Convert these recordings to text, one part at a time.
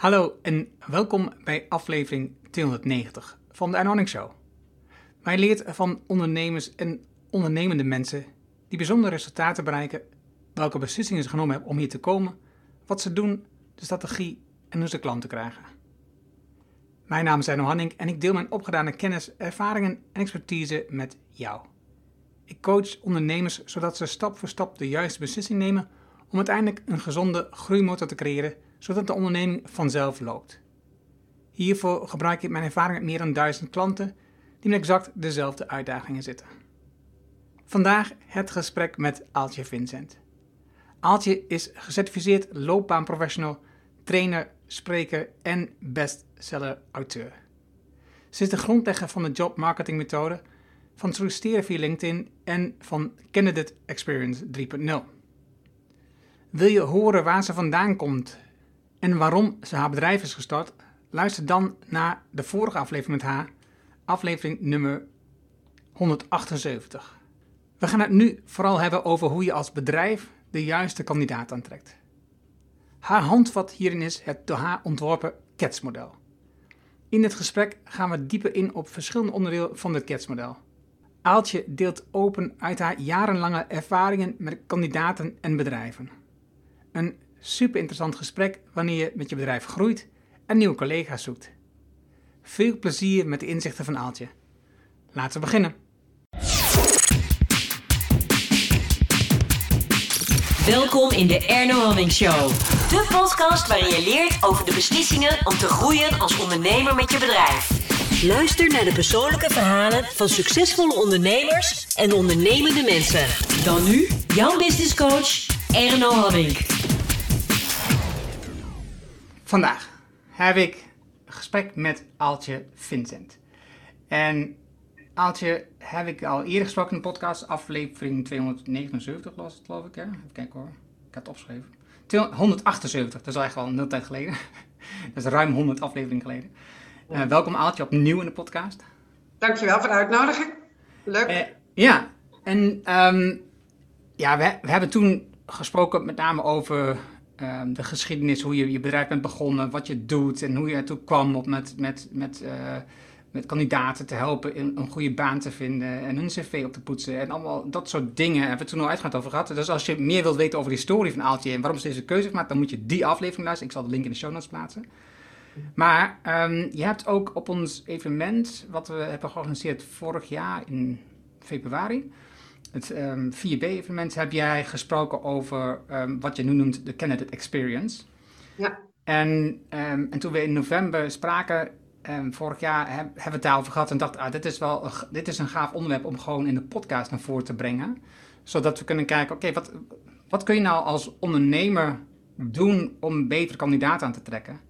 Hallo en welkom bij aflevering 290 van de Anonic Show. Wij leert van ondernemers en ondernemende mensen die bijzondere resultaten bereiken, welke beslissingen ze genomen hebben om hier te komen, wat ze doen, de strategie en hoe ze klanten krijgen. Mijn naam is Arno Hanning en ik deel mijn opgedane kennis, ervaringen en expertise met jou. Ik coach ondernemers zodat ze stap voor stap de juiste beslissing nemen om uiteindelijk een gezonde groeimotor te creëren, zodat de onderneming vanzelf loopt. Hiervoor gebruik ik mijn ervaring met meer dan duizend klanten die met exact dezelfde uitdagingen zitten. Vandaag het gesprek met Aaltje Vincent. Aaltje is gecertificeerd loopbaanprofessional, trainer, spreker en bestseller-auteur. Ze is de grondlegger van de job marketing methode, van solliciteren via LinkedIn en van Candidate Experience 3.0. Wil je horen waar ze vandaan komt en waarom ze haar bedrijf is gestart? Luister dan naar de vorige aflevering met haar, aflevering nummer 178. We gaan het nu vooral hebben over hoe je als bedrijf de juiste kandidaat aantrekt. Haar handvat hierin is het door haar ontworpen CATS-model. In dit gesprek gaan we dieper in op verschillende onderdelen van het CATS-model. Aaltje deelt open uit haar jarenlange ervaringen met kandidaten en bedrijven. Een super interessant gesprek wanneer je met je bedrijf groeit en nieuwe collega's zoekt. Veel plezier met de inzichten van Aaltje. Laten we beginnen. Welkom in de Erno Hamming Show. De podcast waarin je leert over de beslissingen om te groeien als ondernemer met je bedrijf. Luister naar de persoonlijke verhalen van succesvolle ondernemers en ondernemende mensen. Dan nu jouw business coach Erno Hamming. Vandaag heb ik een gesprek met Aaltje Vincent. En Aaltje heb ik al eerder gesproken in de podcast, aflevering 279 was het geloof ik. Hè? Even kijken hoor, ik had het opgeschreven. 178, dat is echt al een tijd geleden. dat is ruim 100 afleveringen geleden. Uh, welkom Aaltje opnieuw in de podcast. Dankjewel voor de uitnodiging. Leuk. Uh, ja, en um, ja, we, we, hebben toen gesproken met name over um, de geschiedenis, hoe je je bedrijf bent begonnen, wat je doet en hoe je ertoe kwam op met, met, met, uh, met kandidaten te helpen een goede baan te vinden en hun cv op te poetsen en allemaal dat soort dingen hebben we toen al uitgebreid over gehad. Dus als je meer wilt weten over de historie van Aaltje en waarom ze deze keuze gemaakt, dan moet je die aflevering luisteren. Ik zal de link in de show notes plaatsen. Maar um, je hebt ook op ons evenement, wat we hebben georganiseerd vorig jaar in februari, het um, 4B-evenement, heb jij gesproken over um, wat je nu noemt de candidate experience. Ja. En, en toen we in november spraken, vorig jaar, heb, hebben we het daarover gehad en dacht, ah, dit is wel een, dit is een gaaf onderwerp om gewoon in de podcast naar voren te brengen. Zodat we kunnen kijken, oké, okay, wat, wat kun je nou als ondernemer doen om betere kandidaten aan te trekken?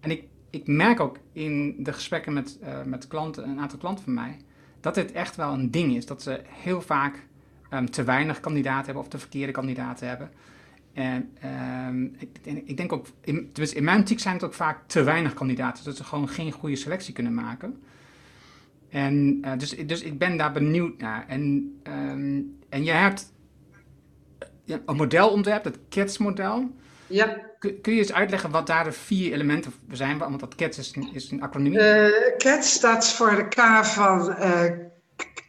En ik, ik merk ook in de gesprekken met, uh, met klanten, een aantal klanten van mij, dat dit echt wel een ding is. Dat ze heel vaak um, te weinig kandidaten hebben of te verkeerde kandidaten hebben. En um, ik, ik, denk ook, in, in mijn optiek zijn het ook vaak te weinig kandidaten, dat ze gewoon geen goede selectie kunnen maken. En uh, dus, dus ik ben daar benieuwd naar. En, um, en je hebt een model ontwerpt, het CATS-model. Ja. Kun, kun, je eens uitleggen wat daar de vier elementen zijn? Want dat CATS is, is een acroniem. Uh, CATS staat voor de K van uh,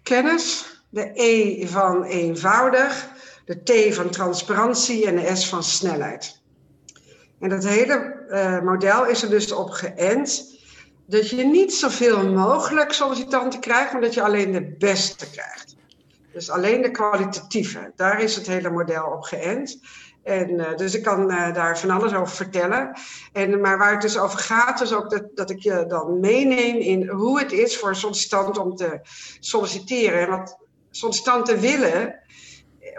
kennis, de E van eenvoudig, de T van transparantie en de S van snelheid. En dat hele uh, model is er dus op geënt dat je niet zoveel mogelijk sollicitanten krijgt, maar dat je alleen de beste krijgt. Dus alleen de kwalitatieve. Daar is het hele model op geënt. En, uh, dus ik kan uh, daar van alles over vertellen. En, maar waar het dus over gaat, is ook dat, dat ik je dan meeneem in hoe het is voor een sollicitant om te solliciteren. En wat sollicitanten willen.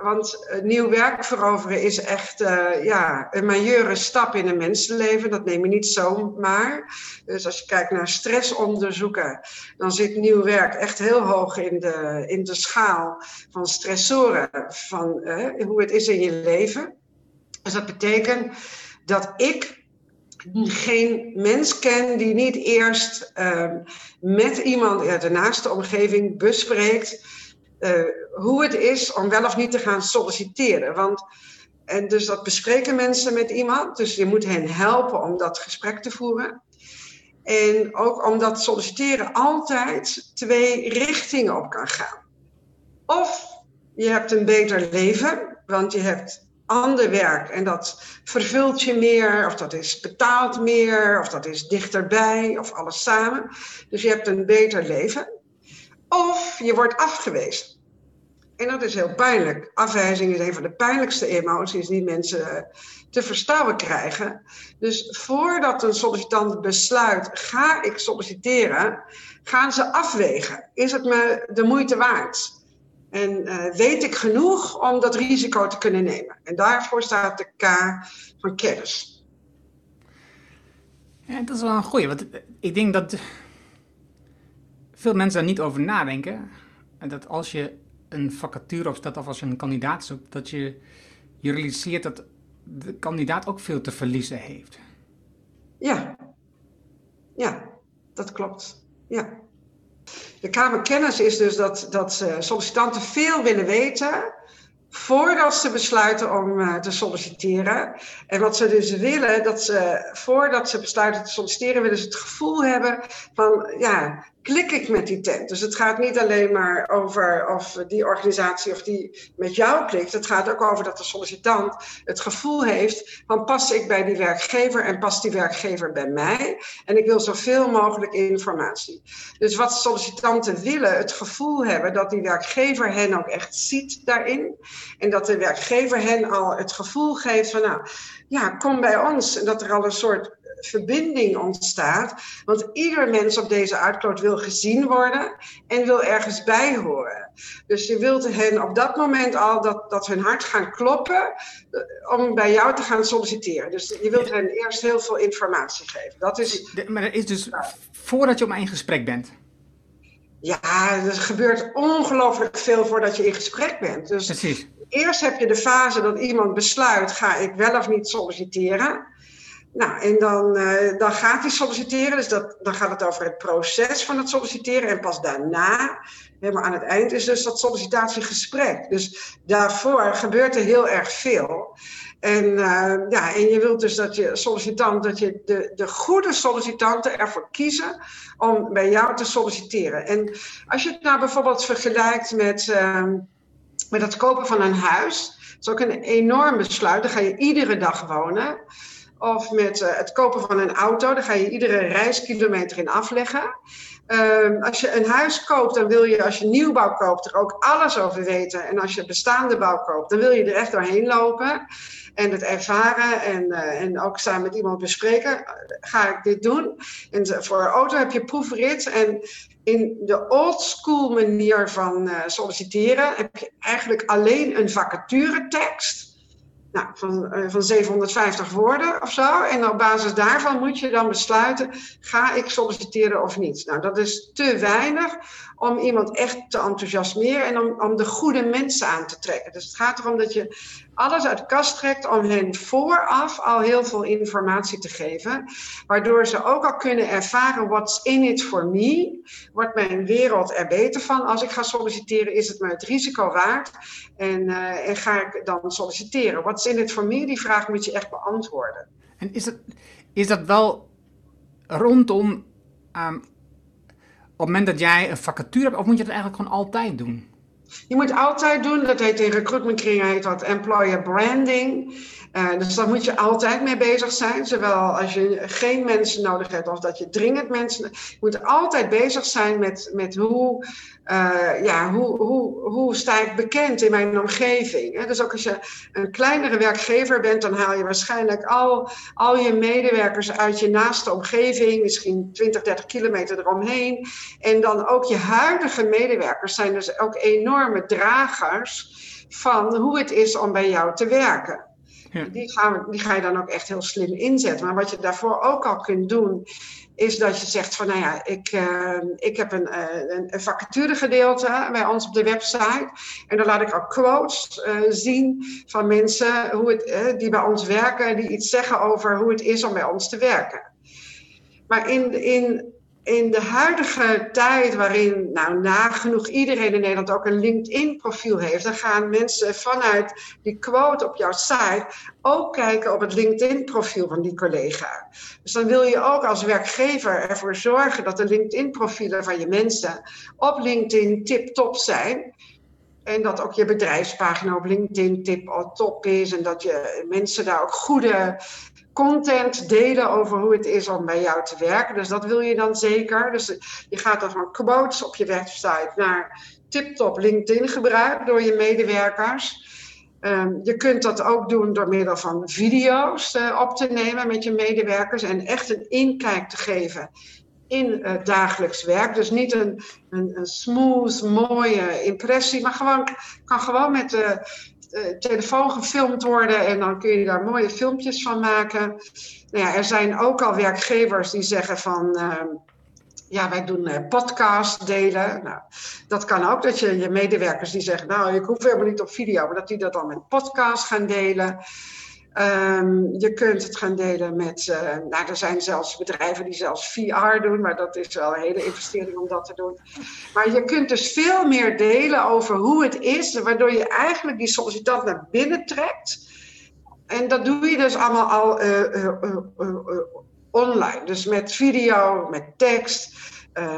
Want nieuw werk veroveren is echt uh, ja, een majeure stap in een mensenleven. Dat neem je niet zomaar. Dus als je kijkt naar stressonderzoeken, dan zit nieuw werk echt heel hoog in de, in de schaal van stressoren van uh, hoe het is in je leven. Dus dat betekent dat ik geen mens ken die niet eerst uh, met iemand uit de naaste omgeving bespreekt uh, hoe het is om wel of niet te gaan solliciteren. Want en dus dat bespreken mensen met iemand. Dus je moet hen helpen om dat gesprek te voeren. En ook omdat solliciteren altijd twee richtingen op kan gaan. Of je hebt een beter leven, want je hebt ander werk en dat vervult je meer, of dat is betaald meer, of dat is dichterbij, of alles samen. Dus je hebt een beter leven. Of je wordt afgewezen. En dat is heel pijnlijk. Afwijzing is een van de pijnlijkste emoties die mensen te verstouwen krijgen. Dus voordat een sollicitant besluit, ga ik solliciteren, gaan ze afwegen. Is het me de moeite waard? En uh, weet ik genoeg om dat risico te kunnen nemen? En daarvoor staat de K van kennis. Dat is wel een goeie, want ik denk dat veel mensen daar niet over nadenken. En dat als je een vacature opstelt of als je een kandidaat zoekt, dat je je realiseert dat de kandidaat ook veel te verliezen heeft. Ja, ja, dat klopt. Ja. De Kamerkennis is dus dat, dat sollicitanten veel willen weten voordat ze besluiten om uh, te solliciteren. En wat ze dus willen, dat ze voordat ze besluiten te solliciteren, willen ze het gevoel hebben van, ja, klik ik met die tent. Dus het gaat niet alleen maar over of die organisatie of die met jou klikt. Het gaat ook over dat de sollicitant het gevoel heeft van pas ik bij die werkgever en past die werkgever bij mij. En ik wil zoveel mogelijk informatie. Dus wat sollicitanten willen, het gevoel hebben dat die werkgever hen ook echt ziet daarin. En dat de werkgever hen al het gevoel geeft van nou ja, kom bij ons. En dat er al een soort verbinding ontstaat. Want ieder mens op deze aardkloot wil gezien worden en wil ergens bij horen. Dus je wilt hen op dat moment al dat, dat hun hart gaan kloppen eh, om bij jou te gaan solliciteren. Dus je wilt hen eerst heel veel informatie geven. Dat is, maar dat is dus voordat je op een gesprek bent. Ja, er gebeurt ongelooflijk veel voordat je in gesprek bent. Dus Precies. eerst heb je de fase dat iemand besluit: ga ik wel of niet solliciteren? Nou, en dan, uh, dan gaat hij solliciteren. Dus dat, dan gaat het over het proces van het solliciteren. En pas daarna, helemaal aan het eind, is dus dat sollicitatiegesprek. Dus daarvoor gebeurt er heel erg veel. En, uh, ja, en je wilt dus dat je sollicitant, dat je de, de goede sollicitanten ervoor kiezen om bij jou te solliciteren. En als je het nou bijvoorbeeld vergelijkt met, uh, met het kopen van een huis, dat is ook een enorm besluit. Dan ga je iedere dag wonen. Of met uh, het kopen van een auto, daar ga je iedere reiskilometer in afleggen. Uh, als je een huis koopt, dan wil je als je nieuwbouw koopt er ook alles over weten. En als je bestaande bouw koopt, dan wil je er echt doorheen lopen. En het ervaren en, uh, en ook samen met iemand bespreken. Ga ik dit doen? En voor auto heb je proefrit. En in de old school manier van solliciteren heb je eigenlijk alleen een vacaturetekst nou, van, uh, van 750 woorden of zo. En op basis daarvan moet je dan besluiten: ga ik solliciteren of niet? Nou, dat is te weinig om iemand echt te enthousiasmeren en om, om de goede mensen aan te trekken. Dus het gaat erom dat je alles uit de kast trekt om hen vooraf al heel veel informatie te geven. Waardoor ze ook al kunnen ervaren: what's in it for me? Wordt mijn wereld er beter van? Als ik ga solliciteren, is het me het risico waard? En, uh, en ga ik dan solliciteren? What's in it for me? Die vraag moet je echt beantwoorden. En is, het, is dat wel rondom um, op het moment dat jij een vacature hebt, of moet je dat eigenlijk gewoon altijd doen? Je moet altijd doen, dat heet in recruitmentkringen heet dat employer branding. Uh, dus daar moet je altijd mee bezig zijn. Zowel als je geen mensen nodig hebt of dat je dringend mensen. Je moet altijd bezig zijn met, met hoe, uh, ja, hoe, hoe, hoe sta ik bekend in mijn omgeving. Hè? Dus ook als je een kleinere werkgever bent, dan haal je waarschijnlijk al, al je medewerkers uit je naaste omgeving, misschien 20, 30 kilometer eromheen. En dan ook je huidige medewerkers zijn dus ook enorme dragers van hoe het is om bij jou te werken. Die, gaan die ga je dan ook echt heel slim inzetten. Maar wat je daarvoor ook al kunt doen, is dat je zegt van, nou ja, ik, uh, ik heb een, uh, een vacaturegedeelte bij ons op de website. En dan laat ik ook quotes uh, zien van mensen hoe het, die bij ons werken, die iets zeggen over hoe het is om bij ons te werken. Maar in, in in de huidige tijd, waarin nou, nagenoeg iedereen in Nederland ook een LinkedIn-profiel heeft, dan gaan mensen vanuit die quote op jouw site ook kijken op het LinkedIn-profiel van die collega. Dus dan wil je ook als werkgever ervoor zorgen dat de LinkedIn-profielen van je mensen op LinkedIn tip-top zijn. En dat ook je bedrijfspagina op LinkedIn tip top is. En dat je mensen daar ook goede content delen over hoe het is om bij jou te werken. Dus dat wil je dan zeker. Dus je gaat dan van quotes op je website naar tip-top LinkedIn gebruik door je medewerkers. Ehm, je kunt dat ook doen door middel van video's uh, op te nemen met je medewerkers en echt een inkijk te geven in het dagelijks werk. Dus niet een, een, een smooth, mooie impressie, maar gewoon, kan gewoon met de telefoon gefilmd worden en dan kun je daar mooie filmpjes van maken. Nou ja, er zijn ook al werkgevers die zeggen van. Uh, ja, wij doen uh, podcast delen. Nou, dat kan ook, dat je je medewerkers die zeggen, nou, ik hoef helemaal niet op video, maar dat die dat dan met podcast gaan delen. Um, je kunt het gaan delen met, uh, nou er zijn zelfs bedrijven die zelfs VR doen, maar dat is wel een hele investering om dat te doen. Maar je kunt dus veel meer delen over hoe het is, waardoor je eigenlijk die sollicitant naar binnen trekt. En dat doe je dus allemaal al uh, uh, online. Dus met video, met tekst,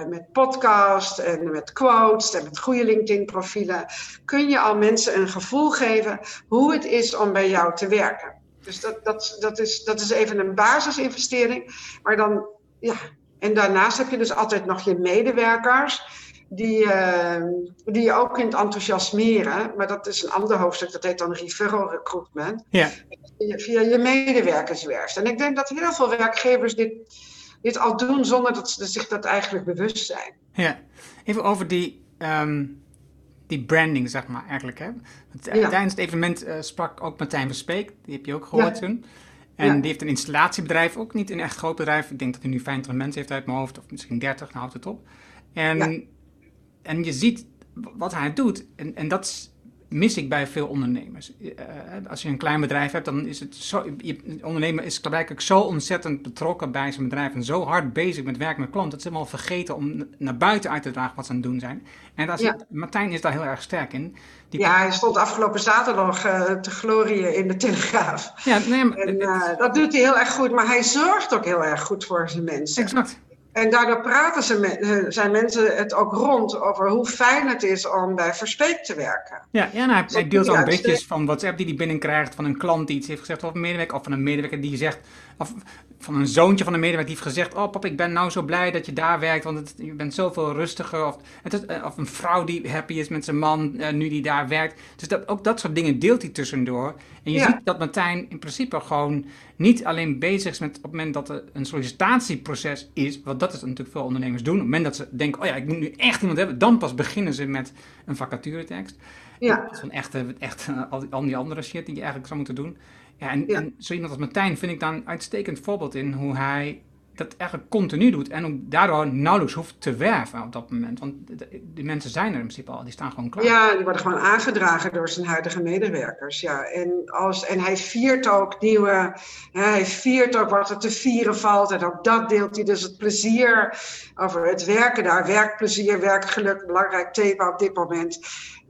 met podcast en met quotes en met goede LinkedIn-profielen kun je al mensen een gevoel geven hoe het is om bij jou te werken. Dus dat, dat, dat, is, dat is even een basisinvestering. Maar dan, ja. En daarnaast heb je dus altijd nog je medewerkers. Die, uh, die je ook kunt enthousiasmeren. Maar dat is een ander hoofdstuk, dat heet dan referral recruitment. Ja. Via je medewerkers werkt. En ik denk dat heel veel werkgevers dit, dit al doen zonder dat ze zich dat eigenlijk bewust zijn. Ja, even over die um, die branding, zeg maar, eigenlijk. Hè? Tijdens het evenement uh, sprak ook Martijn Verspeek, die heb je ook gehoord toen. En die heeft een installatiebedrijf, ook niet een echt groot bedrijf. Ik denk dat hij nu 50 mensen heeft uit mijn hoofd, of misschien 30, nou houdt het op. En, en je ziet wat hij doet, en, en dat is mis ik bij veel ondernemers. Uh, als je een klein bedrijf hebt, dan is het zo. Je, ondernemer is blijkbaar zo ontzettend betrokken bij zijn bedrijf en zo hard bezig met werken met klanten, dat ze helemaal vergeten om naar buiten uit te dragen wat ze aan het doen zijn. En dat is, Martijn is daar heel erg sterk in. Die ja, hij stond afgelopen zaterdag uh, te glorieën in de Telegraaf. Ja, nee, maar, en, uh, dat doet hij heel erg goed, maar hij zorgt ook heel erg goed voor zijn mensen. Exact. En daardoor praten ze met, eh, zijn mensen het ook rond over hoe fijn het is om bij Verspeek te werken. Ja, ja nou, hij deelt al berichtjes van WhatsApp die hij binnenkrijgt van een klant die iets heeft gezegd over een medewerker. Of van een medewerker die zegt, of van een zoontje van een medewerker die heeft gezegd: Oh, pap, ik ben nou zo blij dat je daar werkt, want het, je bent zoveel rustiger. Of, het eh, of een vrouw die happy is met zijn man uh, nu die daar werkt. Dus dat, ook dat soort dingen deelt hij tussendoor. En je ziet dat Martijn in principe gewoon niet alleen bezig is met op het moment dat er een sollicitatieproces is, want dat is natuurlijk veel ondernemers doen. Op het moment dat ze denken: Oh ja, ik moet nu echt iemand hebben, dan pas beginnen ze met een vacaturetekst. Ja. Van echt, echt al, die, al die andere shit die je eigenlijk zou moeten doen. Ja, en, en zo iemand als Martijn vind ik dan een uitstekend voorbeeld in hoe hij dat eigenlijk continu doet en ook daardoor nauwelijks hoeft te werven op dat moment. Want die mensen zijn er in principe al, die staan gewoon klaar. Ja, die worden gewoon aangedragen door zijn huidige medewerkers. Ja. En, als, en hij viert ook nieuwe, hij viert ook wat er te vieren valt. En ook dat deelt hij. Dus het plezier over het werken daar, werkplezier, werkgeluk, belangrijk thema op dit moment.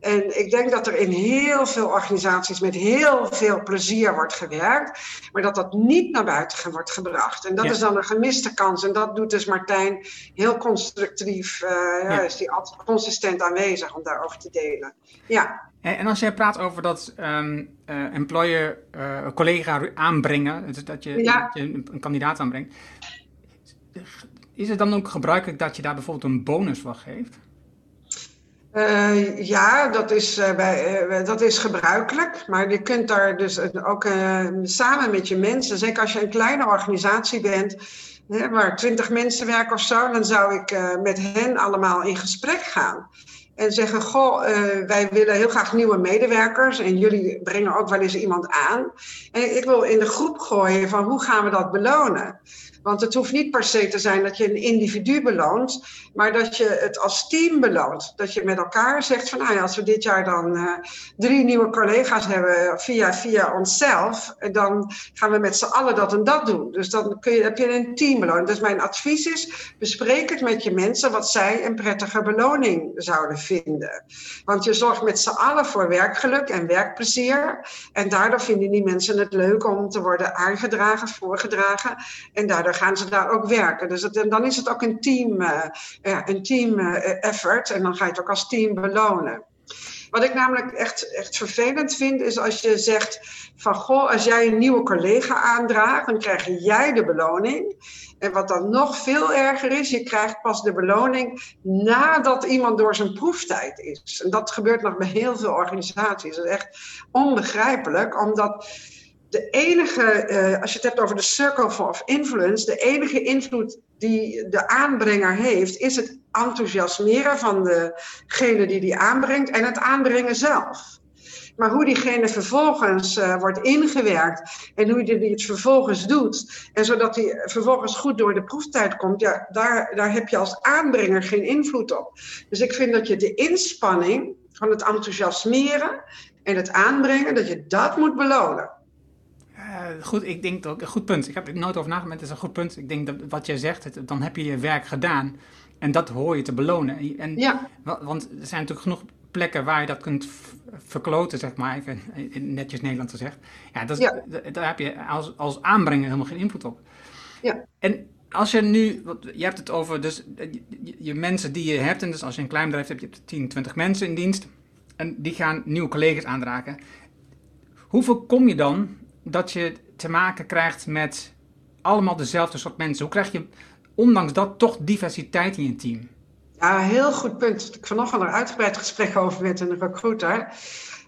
En ik denk dat er in heel veel organisaties met heel veel plezier wordt gewerkt, maar dat dat niet naar buiten wordt gebracht. En dat is dan een gemiste kans. En dat doet dus Martijn heel constructief, uh, ja. is die altijd consistent aanwezig om daarover te delen. Ja. En als jij praat over dat um, uh, employer uh, collega aanbrengen, dus dat je, dat je een, een kandidaat aanbrengt, is het dan ook gebruikelijk dat je daar bijvoorbeeld een bonus voor geeft? Uh, ja, dat is, uh, bij, uh, dat is gebruikelijk. Maar je kunt daar dus ook samen met je mensen, zeker als je een kleine organisatie bent, hè, waar twintig mensen werken of zo, dan zou ik met hen allemaal in gesprek gaan. En zeggen, goh, wij willen heel graag nieuwe medewerkers en jullie brengen ook wel eens iemand aan. En ik wil in de groep gooien van hoe gaan we dat belonen? Want het hoeft niet per se te zijn dat je een individu beloont, maar dat je het als team beloont. Dat je met elkaar zegt van nou ja, als we dit jaar dan uh, drie nieuwe collega's hebben via, via onszelf, dan gaan we met z'n allen dat en dat doen. Dus dan kun je, heb je een team beloond. Dus mijn advies is, bespreek het met je mensen wat zij een prettige beloning zouden vinden. Want je zorgt met z'n allen voor werkgeluk en werkplezier. En daardoor vinden die mensen het leuk om te worden aangedragen, voorgedragen. En daardoor gaan ze daar ook werken. Dus het, dan is het ook een team, uh, een team effort. En dan ga je het ook als team belonen. Wat ik namelijk echt, echt vervelend vind, is als je zegt van goh, als jij een nieuwe collega aandraagt, dan krijg jij de beloning. En wat dan nog veel erger is, je krijgt pas de beloning nadat iemand door zijn proeftijd is. En dat gebeurt nog bij heel veel organisaties. Dat is echt onbegrijpelijk, omdat de enige, uh, als je het hebt over de circle of influence, de enige invloed die de aanbrenger heeft, is het enthousiasmeren van degene die die aanbrengt en het aanbrengen zelf. Maar hoe diegene vervolgens uh, wordt ingewerkt en hoe die het vervolgens doet, en zodat hij vervolgens goed door de proeftijd komt, ja, daar, daar heb je als aanbrenger geen invloed op. Dus ik vind dat je de inspanning van het enthousiasmeren en het aanbrengen, dat je dat moet belonen. Uh, goed, ik denk dat een goed punt. Ik heb er nooit over nagedacht, het is een goed punt. Ik denk dat wat jij zegt, het, dan heb je je werk gedaan. En dat hoor je te belonen. En, ja. Want er zijn natuurlijk genoeg plekken waar je dat kunt verkloten, zeg maar, even netjes Nederlands gezegd. Ja, dat, ja. daar heb je als, als aanbrenger helemaal geen invloed op. Ja. En als je nu, je hebt het over dus je, je, mensen die je hebt, en dus als je een klein bedrijf hebt, je hebt 10, 20 mensen in dienst, en die gaan nieuwe collega's aandragen. Hoe voorkom je dan dat je te maken krijgt met allemaal dezelfde soort mensen? Hoe krijg je, ondanks dat, toch diversiteit in je team? Ja, heel goed punt. Ik vanochtend een uitgebreid gesprek over met een recruiter.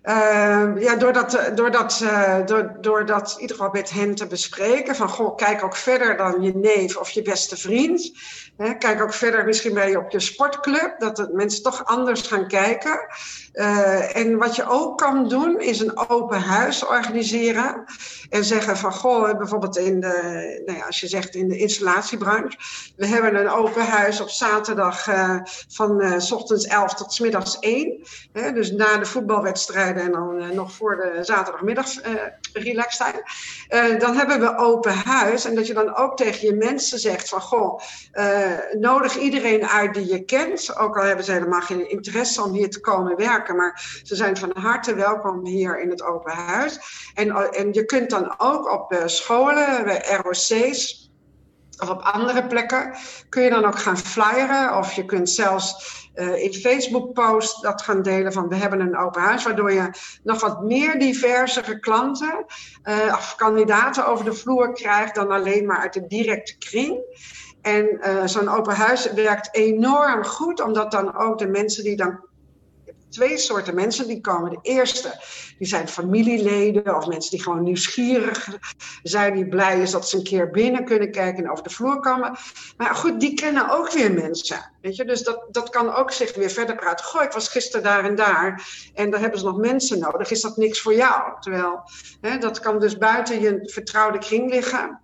Uh, ja, door dat, door, dat, uh, door, door dat in ieder geval met hen te bespreken. Van goh, kijk ook verder dan je neef of je beste vriend. Hè, kijk ook verder misschien bij je op je sportclub. Dat mensen toch anders gaan kijken. Uh, en wat je ook kan doen, is een open huis organiseren. En zeggen van, goh, bijvoorbeeld in de, nou ja, als je zegt in de installatiebranche. We hebben een open huis op zaterdag van s ochtends 11 tot middags 1. Hè, dus na de en dan nog voor de zaterdagmiddag relax time. dan hebben we open huis. En dat je dan ook tegen je mensen zegt van, goh, nodig iedereen uit die je kent. Ook al hebben ze helemaal geen interesse om hier te komen werken maar ze zijn van harte welkom hier in het open huis. En, en je kunt dan ook op scholen, bij ROC's, of op andere plekken kun je dan ook gaan flyeren. Of je kunt zelfs uh, in Facebook-post dat gaan delen van we hebben een open huis. Waardoor je nog wat meer diversere klanten uh, of kandidaten over de vloer krijgt dan alleen maar uit de directe kring. En uh, zo'n open huis werkt enorm goed, omdat dan ook de mensen die dan twee soorten mensen die komen. De eerste, die zijn familieleden of mensen die gewoon nieuwsgierig zijn, die blij is dat ze een keer binnen kunnen kijken en over de vloer komen. Maar goed, die kennen ook weer mensen. Weet je? Dus dat, dat kan ook zich weer verder praten. Goh, ik was gisteren daar en daar en daar hebben ze nog mensen nodig. Is dat niks voor jou? Terwijl hè, dat kan dus buiten je vertrouwde kring liggen.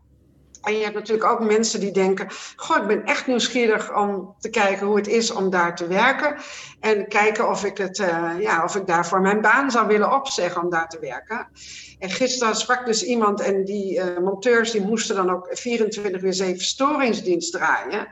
En je hebt natuurlijk ook mensen die denken: Goh, ik ben echt nieuwsgierig om te kijken hoe het is om daar te werken. En kijken of ik, het, uh, ja, of ik daarvoor mijn baan zou willen opzeggen om daar te werken. En gisteren sprak dus iemand en die uh, monteurs die moesten dan ook 24 uur 7 storingsdienst draaien.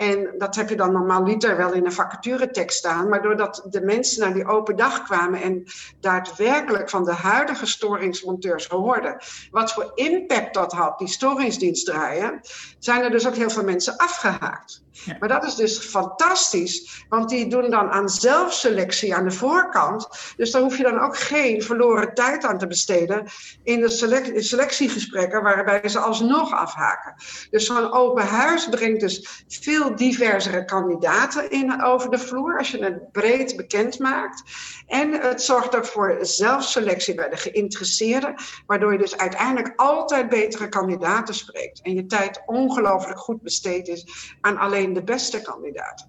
En dat heb je dan normaliter wel in een vacaturetekst staan. Maar doordat de mensen naar die open dag kwamen en daadwerkelijk van de huidige storingsmonteurs hoorden wat voor impact dat had, die storingsdienst draaien, zijn er dus ook heel veel mensen afgehaakt. Ja. Maar dat is dus fantastisch, want die doen dan aan zelfselectie aan de voorkant. Dus daar hoef je dan ook geen verloren tijd aan te besteden in de selec selectiegesprekken, waarbij ze alsnog afhaken. Dus zo'n open huis brengt dus veel diversere kandidaten in over de vloer, als je het breed bekend maakt. En het zorgt ook voor zelfselectie bij de geïnteresseerden, waardoor je dus uiteindelijk altijd betere kandidaten spreekt. En je tijd ongelooflijk goed besteed is aan alleen de beste kandidaat.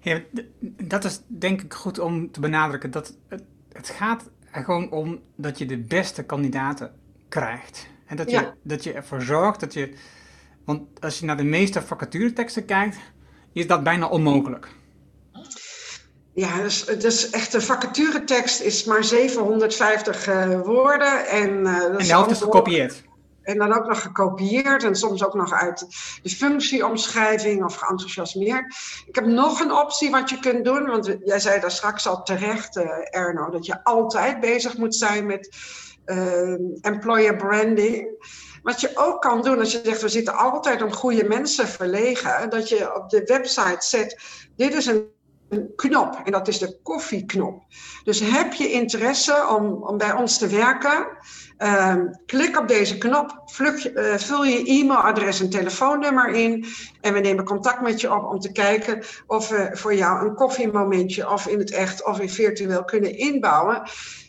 Ja, dat is denk ik goed om te benadrukken. Dat het, het gaat er gewoon om dat je de beste kandidaten krijgt. En dat je, ja. dat je ervoor zorgt dat je Want als je naar de meeste vacatureteksten kijkt, is dat bijna onmogelijk. Ja, dus, dus echt de vacaturetekst is maar 750 uh, woorden. En, uh, dat en de helft is gekopieerd. En dan ook nog gekopieerd en soms ook nog uit de functieomschrijving of geenthousiasmeerd. Ik heb nog een optie wat je kunt doen, want jij zei daar straks al terecht, uh, Erno, dat je altijd bezig moet zijn met employer branding. Wat je ook kan doen als je zegt, we zitten altijd om goede mensen verlegen, dat je op de website zet, dit is een knop en dat is de koffieknop. Dus heb je interesse om, om bij ons te werken, uh, klik op deze knop, uh, vul je e-mailadres en telefoonnummer in en we nemen contact met je op om te kijken of we voor jou een koffiemomentje of in het echt of in virtueel kunnen inbouwen.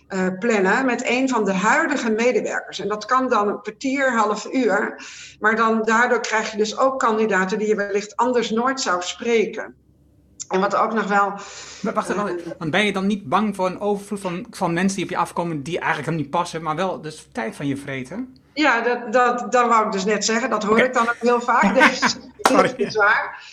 Uh, plannen met een van de huidige medewerkers. En dat kan dan een kwartier, half uur. Maar dan daardoor krijg je dus ook kandidaten die je wellicht anders nooit zou spreken. En wat ook nog wel. Maar wacht even, want ben je dan niet bang voor een overvloed van, van mensen die op je afkomen die eigenlijk hem niet passen, maar wel dus tijd van je vreten? Ja, dat, dat, dat wou ik dus net zeggen. Dat hoor ik dan ook heel vaak. Dus dat is waar.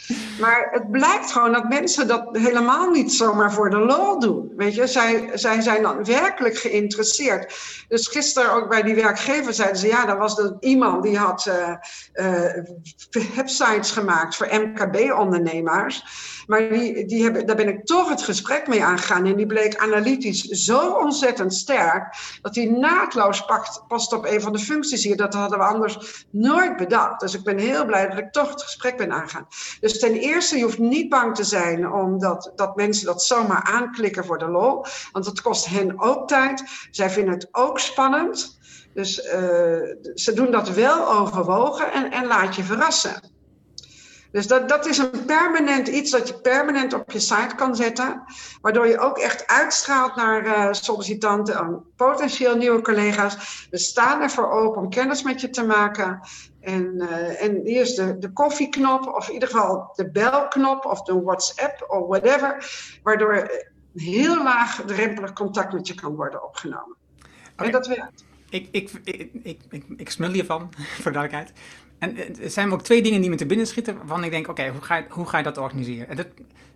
Maar het blijkt gewoon dat mensen dat helemaal niet zomaar voor de lol doen. Weet je, zij, zij zijn dan werkelijk geïnteresseerd. Dus gisteren ook bij die werkgever zeiden ze: ja, dan was er iemand die had uh, uh, websites gemaakt voor MKB-ondernemers. Maar die, die daar ben ik toch het gesprek mee aangegaan. En die bleek analytisch zo ontzettend sterk. dat hij naadloos pakt, past op een van de functies hier. Dat hadden we anders nooit bedacht. Dus ik ben heel blij dat ik toch het gesprek ben aangegaan. Dus ten eerste, je hoeft niet bang te zijn omdat dat mensen dat zomaar aanklikken voor de lol. Want dat kost hen ook tijd. Zij vinden het ook spannend. Dus uh, ze doen dat wel overwogen en, en laat je verrassen. Dus dat, dat is een permanent iets dat je permanent op je site kan zetten. Waardoor je ook echt uitstraalt naar uh, sollicitanten en potentieel nieuwe collega's. We staan ervoor open om kennis met je te maken. En, uh, en hier is de, de koffieknop, of in ieder geval de belknop, of de WhatsApp, of whatever. Waardoor heel laagdrempelig contact met je kan worden opgenomen. Okay. En dat werkt. Ik, ik, ik, ik, ik, ik smul hiervan, voor duidelijkheid. En er zijn ook twee dingen die me te binnen schieten, waarvan ik denk, oké, okay, hoe, ga je, hoe ga je dat organiseren? En dat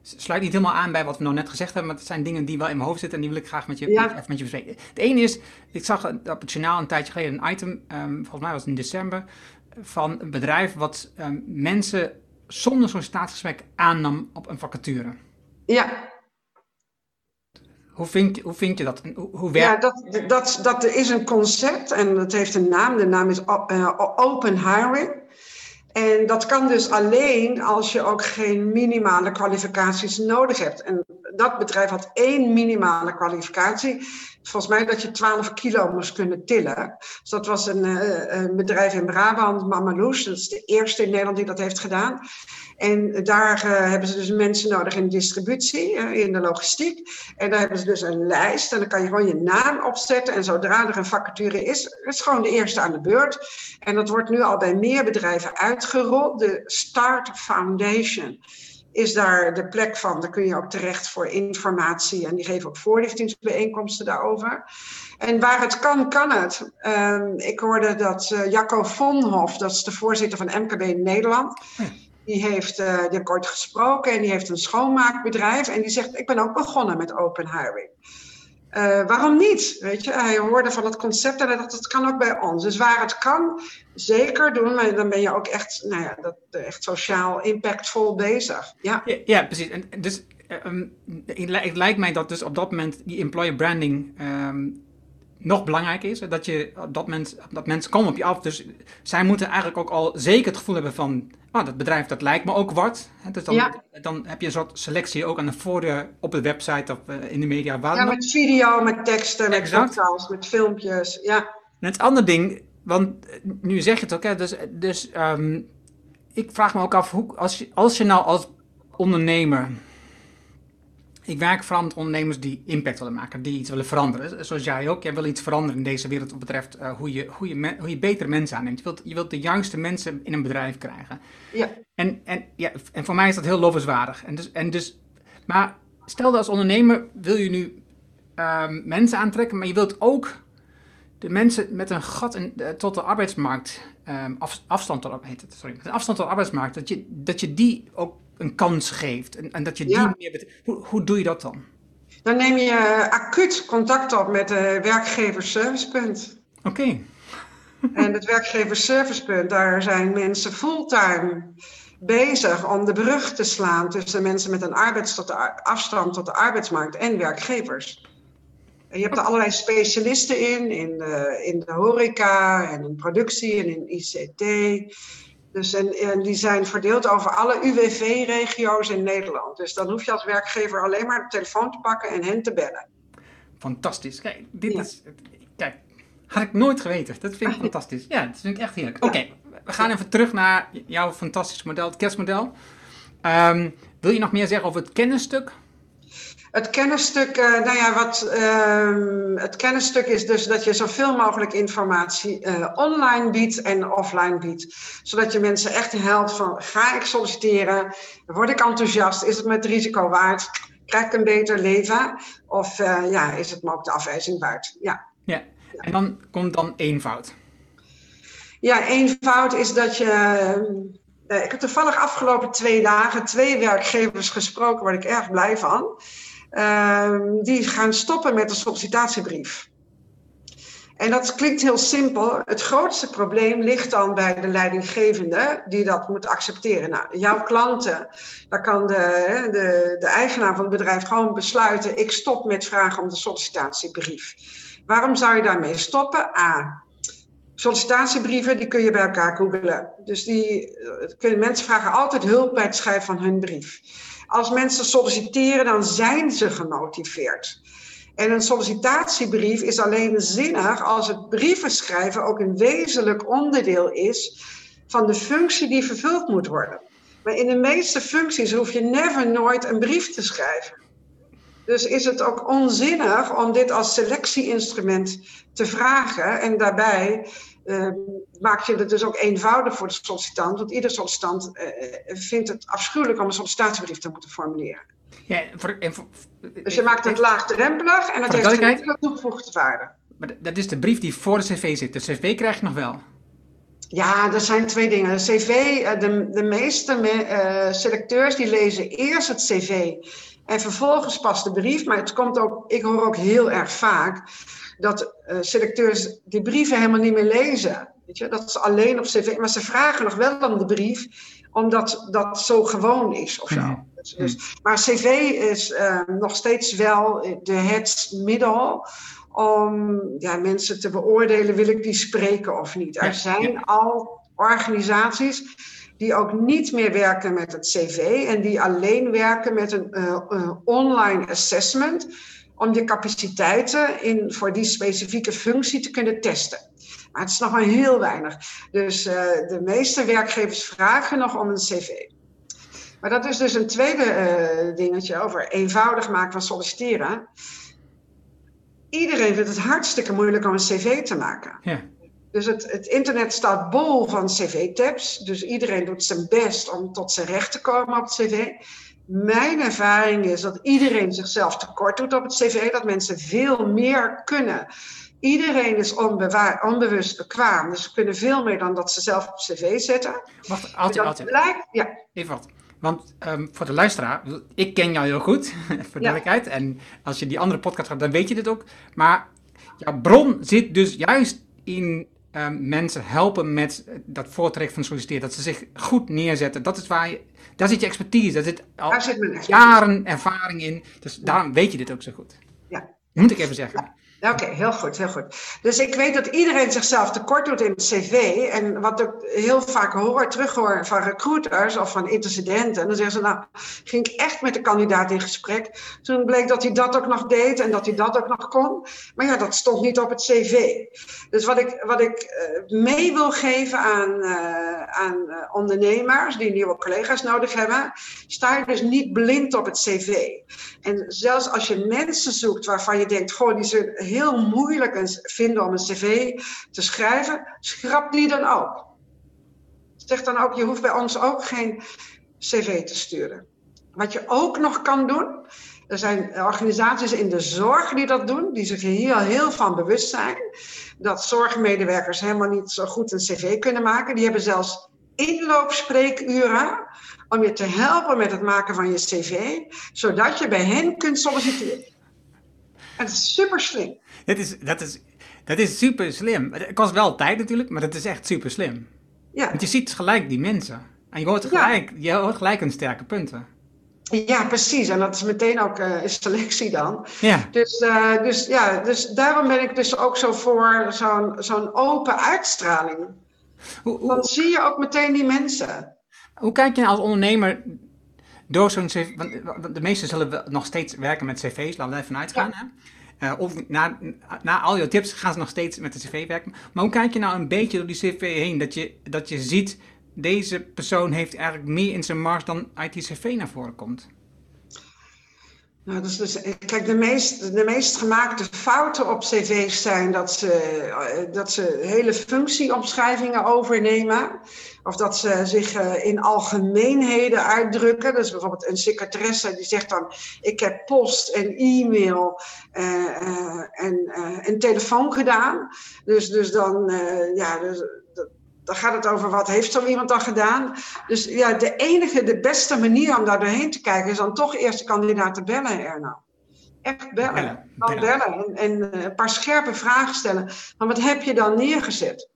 sluit niet helemaal aan bij wat we nou net gezegd hebben, maar het zijn dingen die wel in mijn hoofd zitten en die wil ik graag met je, ja. even met je bespreken. De ene is, ik zag op het journaal een tijdje geleden een item, um, volgens mij was het in december, van een bedrijf wat um, mensen zonder sollicitatiegesprek aannam op een vacature. Ja, hoe vind, hoe vind je dat? Hoe, hoe werkt ja, dat, dat, dat is een concept en dat heeft een naam. De naam is Open Hiring. En dat kan dus alleen als je ook geen minimale kwalificaties nodig hebt. En dat bedrijf had één minimale kwalificatie. Volgens mij dat je 12 kilo moest kunnen tillen. Dus dat was een, een bedrijf in Brabant, Mamaloes. Dat is de eerste in Nederland die dat heeft gedaan. En daar uh, hebben ze dus mensen nodig in de distributie, uh, in de logistiek. En daar hebben ze dus een lijst en dan kan je gewoon je naam opzetten. En zodra er een vacature is, is gewoon de eerste aan de beurt. En dat wordt nu al bij meer bedrijven uitgerold. De Start Foundation is daar de plek van. Daar kun je ook terecht voor informatie. En die geven ook voorlichtingsbijeenkomsten daarover. En waar het kan, kan het. Um, ik hoorde dat uh, Jacco Vonhof, dat is de voorzitter van MKB in Nederland. Die heeft, uh, die gesproken en die heeft een schoonmaakbedrijf. En die zegt, ik ben ook begonnen met open hiring. Uh, waarom niet? Weet je, hij hoorde van het concept en hij dacht, dat kan ook bij ons. Dus waar het kan, zeker doen. Maar dan ben je ook echt, nou ja, dat, echt sociaal impactvol bezig. Ja, ja, precies. En dus het lijkt mij dat dus op dat moment die employer branding um, nog belangrijk is. Dat, je, dat, mens, dat mensen komen op je af. Dus zij moeten eigenlijk ook al zeker het gevoel hebben van... Oh, dat bedrijf, dat lijkt me ook wat. Dus dan, ja. dan heb je een soort selectie ook aan de voordeur op de website of uh, in de media. Waar ja, met video, met teksten, met foto's, met filmpjes. Ja. En het andere ding, want nu zeg je het ook, hè, dus, dus um, ik vraag me ook af, hoe, als, je, als je nou als ondernemer ik werk vooral met ondernemers die impact willen maken, die iets willen veranderen. Zoals jij ook. Jij wil iets veranderen in deze wereld wat betreft uh, hoe, je, hoe, je hoe je betere mensen aanneemt. Je wilt, je wilt de juiste mensen in een bedrijf krijgen. Ja. En, en, ja, en voor mij is dat heel lovenswaardig. En dus, en dus, maar stel dat als ondernemer wil je nu uh, mensen aantrekken, maar je wilt ook de mensen met een gat in, eh, tot de arbeidsmarkt, ehm, af, afstand, tot, heet het, sorry, met een afstand tot de arbeidsmarkt, dat je, dat je die ook een kans geeft en, en dat je die Ja. meer... Hoe, hoe doe je dat dan? Dan neem je acuut contact op met de werkgeversservicepunt. Oké, En het werkgeversservicepunt, daar zijn mensen fulltime bezig om de brug te slaan tussen mensen met een arbeids tot de afstand tot de arbeidsmarkt en werkgevers. En je hebt er allerlei specialisten in, in de, in de horeca en in productie en in ICT. Dus en, en die zijn verdeeld over alle UWV-regio's in Nederland. Dus dan hoef je als werkgever alleen maar de telefoon te pakken en hen te bellen. fantastisch. Kijk, dit Ja. is... Kijk, had ik nooit geweten. Dat vind ik fantastisch. Ja, dat vind ik echt heerlijk. Oké, we gaan even terug naar jouw fantastische model, het kerstmodel. Ehm, wil je nog meer zeggen over het kennisstuk? Het kennisstuk, eh, nou ja, wat, ehm, het kennisstuk is dus dat je zoveel mogelijk informatie eh, online biedt en offline biedt. Zodat je mensen echt helpt van, ga ik solliciteren? Word ik enthousiast? Is het met risico waard? Krijg ik een beter leven? Of eh, ja, is het me ook de afwijzing waard? Ja. Ja. En dan komt dan eenvoud. Ja, eenvoud is dat je. ik heb toevallig afgelopen twee dagen twee werkgevers gesproken, waar ik erg blij van. Ehm, die gaan stoppen met de sollicitatiebrief. En dat klinkt heel simpel. Het grootste probleem ligt dan bij de leidinggevende die dat moet accepteren. Nou, jouw klanten, daar kan de, de, de eigenaar van het bedrijf gewoon besluiten: ik stop met vragen om de sollicitatiebrief. Waarom zou je daarmee stoppen? A. Sollicitatiebrieven, die kun je bij elkaar googelen. Dus die eh, mensen vragen altijd hulp bij het schrijven van hun brief. Als mensen solliciteren, dan zijn ze gemotiveerd. En een sollicitatiebrief is alleen zinnig als het brieven schrijven ook een wezenlijk onderdeel is van de functie die vervuld moet worden. Maar in de meeste functies hoef je never nooit een brief te schrijven. Dus is het ook onzinnig om dit als selectieinstrument te vragen. En daarbij uh, maak je het dus ook eenvoudig voor de sollicitant. Want ieder sollicitant uh, vindt het afschuwelijk om een sollicitatiebrief te moeten formuleren. Ja, voor, en voor, dus je maakt het laagdrempelig en het heeft geen enkele toegevoegde waarde. Maar dat is de brief die voor de cv zit. De cv krijg je nog wel. Ja, er zijn twee dingen. De cv, de, de meeste selecteurs die lezen eerst het cv en vervolgens pas de brief. Maar het komt ook, ik hoor ook heel erg vaak dat uh, selecteurs die brieven helemaal niet meer lezen. Weet je? Dat is alleen op cv, maar ze vragen nog wel om de brief, omdat dat zo gewoon is of zo. Mm. Dus, dus, maar cv is uh, nog steeds wel de het middel om ja, mensen te beoordelen, wil ik die spreken of niet. Er zijn ja. al organisaties die ook niet meer werken met het cv en die alleen werken met een uh, online assessment om je capaciteiten in, voor die specifieke functie te kunnen testen. Maar het is nog maar heel weinig. Dus uh, de meeste werkgevers vragen nog om een cv. Maar dat is dus een tweede dingetje over eenvoudig maken van solliciteren. Iedereen vindt het hartstikke moeilijk om een cv te maken. Ja. Dus het, het, internet staat bol van cv-tabs. Dus iedereen doet zijn best om tot zijn recht te komen op het cv. Mijn ervaring is dat iedereen zichzelf tekort doet op het cv. Dat mensen veel meer kunnen. Iedereen is onbewust bekwaam. Dus ze kunnen veel meer dan dat ze zelf op cv zetten. Wacht, altijd, altijd. Blijkt, ja. Even wat. Want um, voor de luisteraar, ik ken jou heel goed, voor duidelijkheid. Ja. En als je die andere podcast gaat, dan weet je dit ook. Maar jouw bron zit dus juist in um, mensen helpen met dat voortrekt van solliciteren. Dat ze zich goed neerzetten. Dat is waar je, daar zit je expertise. Daar zit al daar zit jaren ervaring in. Dus daarom weet je dit ook zo goed. Ja. Moet ik even zeggen. Oké, heel goed, heel goed. Dus ik weet dat iedereen zichzelf tekort doet in het cv. En wat ik heel vaak hoor, terughoor van recruiters of van intercedenten. Dan zeggen ze, nou, ging ik echt met de kandidaat in gesprek. Toen bleek dat hij dat ook nog deed en dat hij dat ook nog kon. Maar ja, dat stond niet op het cv. Dus wat ik, wat ik uh, mee wil geven aan, uh, aan uh, ondernemers die nieuwe collega's nodig hebben. Sta je dus niet blind op het cv. En zelfs als je mensen zoekt waarvan je denkt, goh, die zijn heel moeilijk vinden om een cv te schrijven, schrap die dan ook. Zeg dan ook, je hoeft bij ons ook geen cv te sturen. Wat je ook nog kan doen, Er zijn organisaties in de zorg die dat doen, die zich hier heel van bewust zijn. Dat zorgmedewerkers helemaal niet zo goed een cv kunnen maken. Die hebben zelfs inloopspreekuren om je te helpen met het maken van je cv, zodat je bij hen kunt solliciteren. Dat is super slim. Dat is, dat, is, dat is super slim. Het kost wel tijd natuurlijk, maar dat is echt super slim. Ja. Want je ziet gelijk die mensen. En je hoort gelijk, je hoort gelijk hun sterke punten. Ja, precies. En dat is meteen ook uh, selectie dan. Ja. Dus, uh, dus, ja, dus daarom ben ik dus ook zo voor zo'n zo'n open uitstraling. Hoe, hoe, Dan zie je ook meteen die mensen. hoe kijk je nou als ondernemer door zo'n cv... Want de meesten zullen nog steeds werken met cv's, laten we even uitgaan. Hè? Eh, of na, na al je tips gaan ze nog steeds met de cv werken. Maar hoe kijk je nou een beetje door die cv heen? Dat je, dat je ziet, deze persoon heeft eigenlijk meer in zijn mars dan uit die cv naar voren komt. Nou, dus, dus, kijk, de meest, de meest gemaakte fouten op cv's zijn dat ze, eh, dat ze hele functieomschrijvingen overnemen. Of dat ze zich uh, in algemeenheden uitdrukken. Dus bijvoorbeeld een secretaresse die zegt dan: Ik heb post en e-mail uh, en, en telefoon gedaan. Dus, dus dan, ja, dus, dan gaat het over wat heeft zo iemand dan gedaan. Dus ja, de enige, de beste manier om daar doorheen te kijken is dan toch eerst de kandidaat te bellen, Erno. Echt bellen. Bellen, Dan bellen. en, en een paar scherpe vragen stellen. Maar wat heb je dan neergezet?